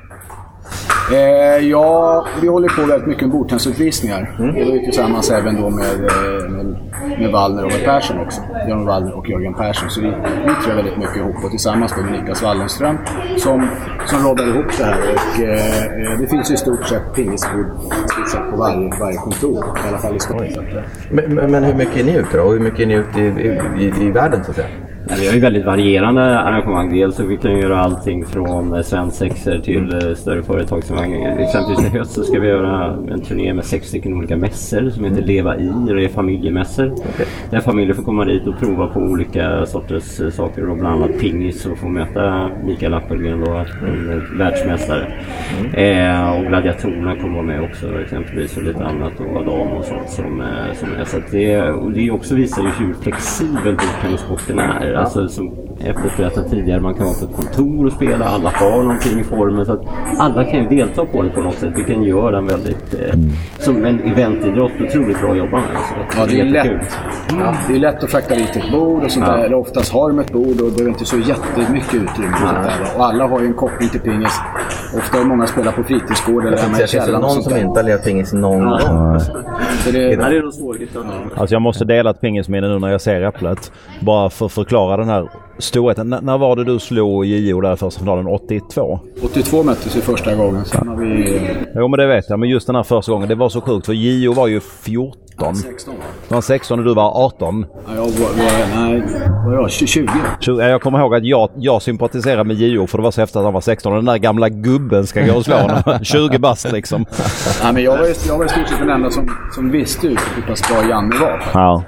Eh, ja, vi håller på väldigt mycket med bordtennisutvisningar. Mm. Det är tillsammans även då med, eh, med, med Wallner och med Persson också. Jan Wallner och Jörgen Persson. Så vi, vi tror väldigt mycket ihop och tillsammans med Niklas Wallenström som, som roddar ihop det här. Och, eh, det finns i stort sett pingisbord på varje, varje kontor, i alla fall i Stockholm. Men, men, men hur mycket är ni ute då? Och hur mycket är ni ute i, i, i, i världen så att säga? Vi har ju väldigt varierande arrangemang. Dels så vi kan göra allting från eh, svensexor till eh, större företagsarrangemang. Exempelvis i höst så ska vi göra en turné med sex stycken olika mässor som heter Leva i. Det är familjemässor. Okay. Där familjer får komma dit och prova på olika sorters eh, saker. Och bland annat pingis och få möta Mikael Appelgren då, en världsmästare. Mm. Eh, och gladiatorerna kommer vara med också exempelvis och lite annat och dam och sånt som, som är. Så det, och det också visar ju hur flexibel bordtennissporten är. Alltså, som Epplet berättade tidigare, man kan vara på ett kontor och spela, alla har någonting i formen. Så att alla kan ju delta på det på något sätt. Vi kan göra den väldigt, eh, som en eventidrott, otroligt bra att jobba med. Så ja, det är lätt. Ja, det är lätt att frakta dit ett bord och sånt ja. där. Oftast har de ett bord och det är inte så jättemycket utrymme. Ja. Och alla har ju en koppling till pingis. Ofta är många spelar på fritidsgård eller hemma i källaren. Det någon som inte har lirat pingis någon gång. Så det, det är nog svårt. Alltså jag måste dela ett pingisminne nu när jag ser Äpplet. Bara för att förklara den här storheten. N när var det du slog JO där i första finalen? 82? 82 möttes vi första gången. Sen har vi... Jo men det vet jag. Men just den här första gången. Det var så sjukt för JO var ju 14. 16 Du var 16 och du var 18. Ja, jag var, nej, var jag 20? 20? Jag kommer ihåg att jag, jag sympatiserade med JO för det var så häftigt att han var 16 och den där gamla gubben ska gå och slå honom. 20 bast liksom. Nej, men jag var, jag var i stort sett den enda som, som visste hur pass bra Janne var. Ja.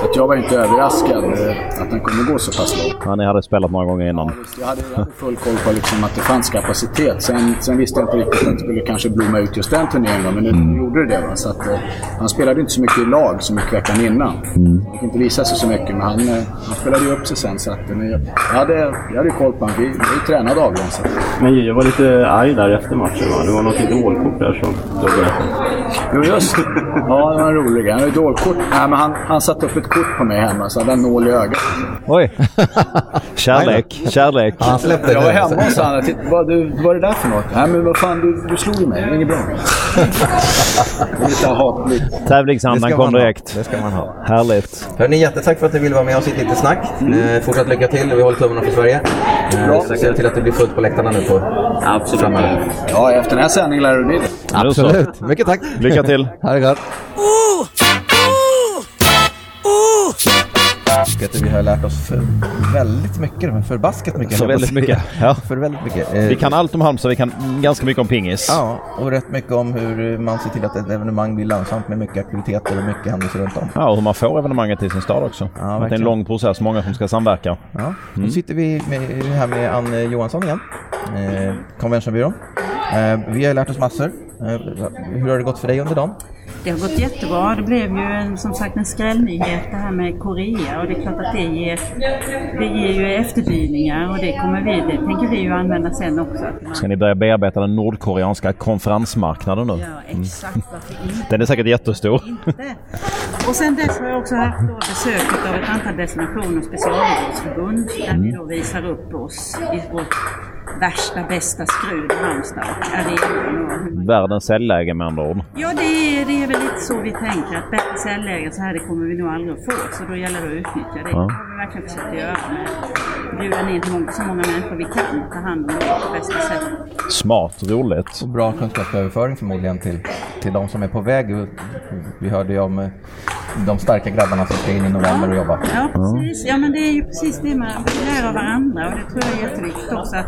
Så att jag var inte överraskad eh, att den kunde gå så pass långt. Ja, ni hade spelat många gånger innan. Jag hade, jag hade full koll på liksom att det fanns kapacitet. Sen, sen visste jag inte riktigt att det skulle kanske blomma ut just den turneringen. Men nu mm. gjorde det det. Va? Så att, eh, han spelade inte så mycket i lag så mycket veckan innan. Mm. Han fick inte visa sig så mycket, men han, eh, han spelade ju upp sig sen. Så att, men jag, jag, hade, jag hade koll på honom. Vi, vi tränade dagligen. Så. Men jag var lite arg där efter matchen va? Det var något idolkort där som du berättade. Jo, just Ja, det var en rolig Han idolkort. Nej, men han, han satte upp ett kort på mig hemma så hade en nål i ögat. Oj! kärlek, kärlek. Han släppte jag var hemma hos honom. Vad, du, vad är det där för något? Nej men vad fan, du, du slog mig. Det är inget bra. Lite hatligt. Tävlingsandan kom direkt. Det ska man ha. Härligt. Hörni, jättetack för att ni ville vara med oss i ett litet snack. Mm. Eh, fortsatt lycka till och vi håller tummarna för Sverige. Eh, Bra. Se till att det blir fullt på läktarna nu på Absolut. framöver. Ja, efter den här sändningen lär det bli det. Absolut. Mycket tack. Lycka till. Ha det gott. Peter, vi har lärt oss för väldigt mycket, förbaskat mycket. För väldigt mycket. Ja. För väldigt mycket. Vi kan allt om Halmstad, vi kan ganska mycket om pingis. Ja, och rätt mycket om hur man ser till att ett evenemang blir lönsamt med mycket aktiviteter och mycket händelser runt om. Ja, och hur man får evenemanget i sin stad också. Ja, det är en lång process, många som ska samverka. Ja. Mm. Nu sitter vi med, här med Ann Johansson igen, eh, Conventionbyrån. Eh, vi har lärt oss massor. Eh, hur har det gått för dig under dagen? Det har gått jättebra. Det blev ju en, som sagt en skrällnyhet det här med Korea och det är klart att det ger, det ger ju efterdyningar och det kommer vi, det tänker vi ju använda sen också. Man... Ska ni börja bearbeta den nordkoreanska konferensmarknaden nu? Ja, exakt. Varför inte? Den är säkert jättestor. Inte. Och sen dess har jag också haft då besöket av ett antal destinationer och specialidrottsförbund där mm. vi då visar upp oss i vårt värsta bästa skrud i Halmstad och arenan. Världens säljläge med andra ord. Ja, det är, det är väl lite så vi tänker att bättre säljläge så här det kommer vi nog aldrig att få. Så då gäller det att utnyttja det. Ja. Det har vi verkligen försökt göra med bjuda ner så många människor vi kan ta hand om det på bästa sätt. Smart, roligt. Och bra kunskapsöverföring förmodligen till, till de som är på väg. Vi hörde ju om eh, de starka grabbarna som ska in i november och jobba. Ja, precis. Ja, men det är ju precis det man lär av varandra och det tror jag är jätteviktigt också. Att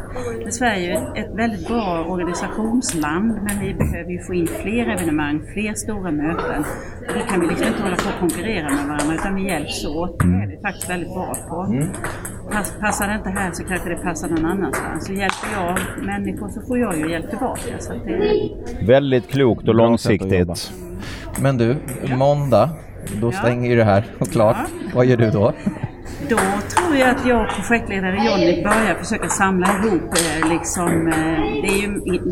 Sverige är ett väldigt bra organisationsland men vi behöver ju få in fler evenemang, fler stora möten. Då kan vi liksom inte hålla på och konkurrera med varandra utan vi hjälps åt. Det är vi faktiskt väldigt bra på. Mm. Pass, passar det inte här så kanske det passar någon annanstans. Så hjälper jag människor så får jag ju hjälp tillbaka. Så det är... Väldigt klokt och långsiktigt. Men du, måndag då stänger ju det här och klart. Ja. Vad gör du då? Då tror jag att jag och projektledare Jonny börjar försöka samla ihop eh, liksom, eh, det är ju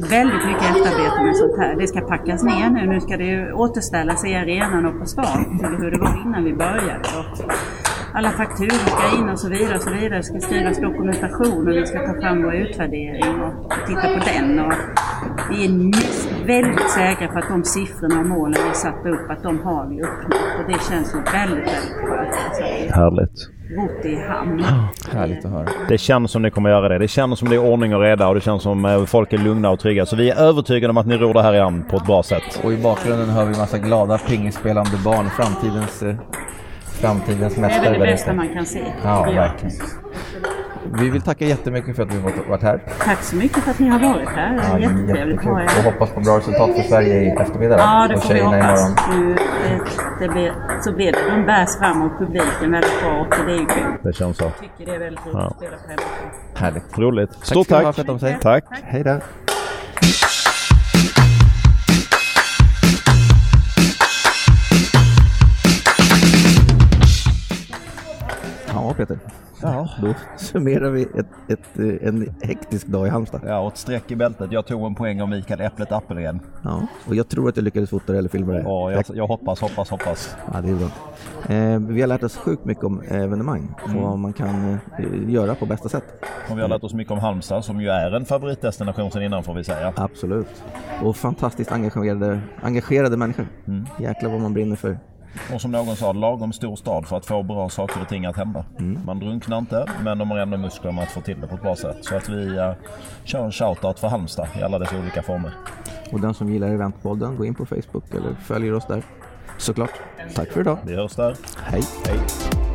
väldigt mycket efterarbete med sånt här. Det ska packas ner nu. Nu ska det återställas i arenan och på stan till hur det var innan vi började. Och alla fakturor ska in och så vidare. Och så vidare. Det ska skrivas dokumentation och vi ska ta fram vår utvärdering och titta på den. Och vi är väldigt säkra på att de siffrorna och målen vi satte upp, att de har vi uppnått. Och det känns ju väldigt, väldigt skönt. Härligt. rott i hamn. Härligt att höra. Det känns som ni kommer göra det. Det känns som det är ordning och reda och det känns som eh, folk är lugna och trygga. Så vi är övertygade om att ni ror det här i hamn på ett bra sätt. Och i bakgrunden hör vi massa glada pingisspelande barn. Framtidens, eh, framtidens Det är mästare väl det bästa man kan se. Ja, verkligen. Vi vill tacka jättemycket för att vi har varit här. Tack så mycket för att ni har varit här. Det är jättetrevligt att ha Och er. hoppas på bra resultat för Sverige i eftermiddag. Ja, det och får vi hoppas. imorgon. Nu, det, blir, så blir det. De bärs fram av publiken väldigt bra och det är ju kul. Det känns så. Jag tycker det är väldigt roligt Ja. att spela på hemmaplan. Härligt. Roligt. Tack Stort ska ni ha tack. Tack. Hej då. Ja, Peter. Ja. Då summerar vi ett, ett, eh, en hektisk dag i Halmstad. Ja, och ett streck i bältet. Jag tog en poäng av Mikael Äpplet Appelgren. Ja, och jag tror att jag lyckades fota eller filma det. Ja, jag, jag hoppas, hoppas, hoppas. Ja, det är bra. Eh, vi har lärt oss sjukt mycket om evenemang och Mm. vad man kan eh, göra på bästa sätt. Och vi har lärt oss mycket om Halmstad som ju är en favoritdestination sen innan får vi säga. Absolut. Och fantastiskt engagerade, engagerade människor. Mm. Jäklar vad man brinner för. Och som någon sa, lagom stor stad för att få bra saker och ting att hända. Mm. Man drunknar inte, men de har ändå muskler med att få till det på ett bra sätt. Så att vi uh, kör en shoutout för Halmstad i alla dess olika former. Och den som gillar Eventpodden, gå in på Facebook eller följer oss där. Såklart. Tack för idag. Vi hörs där. Hej. Hej.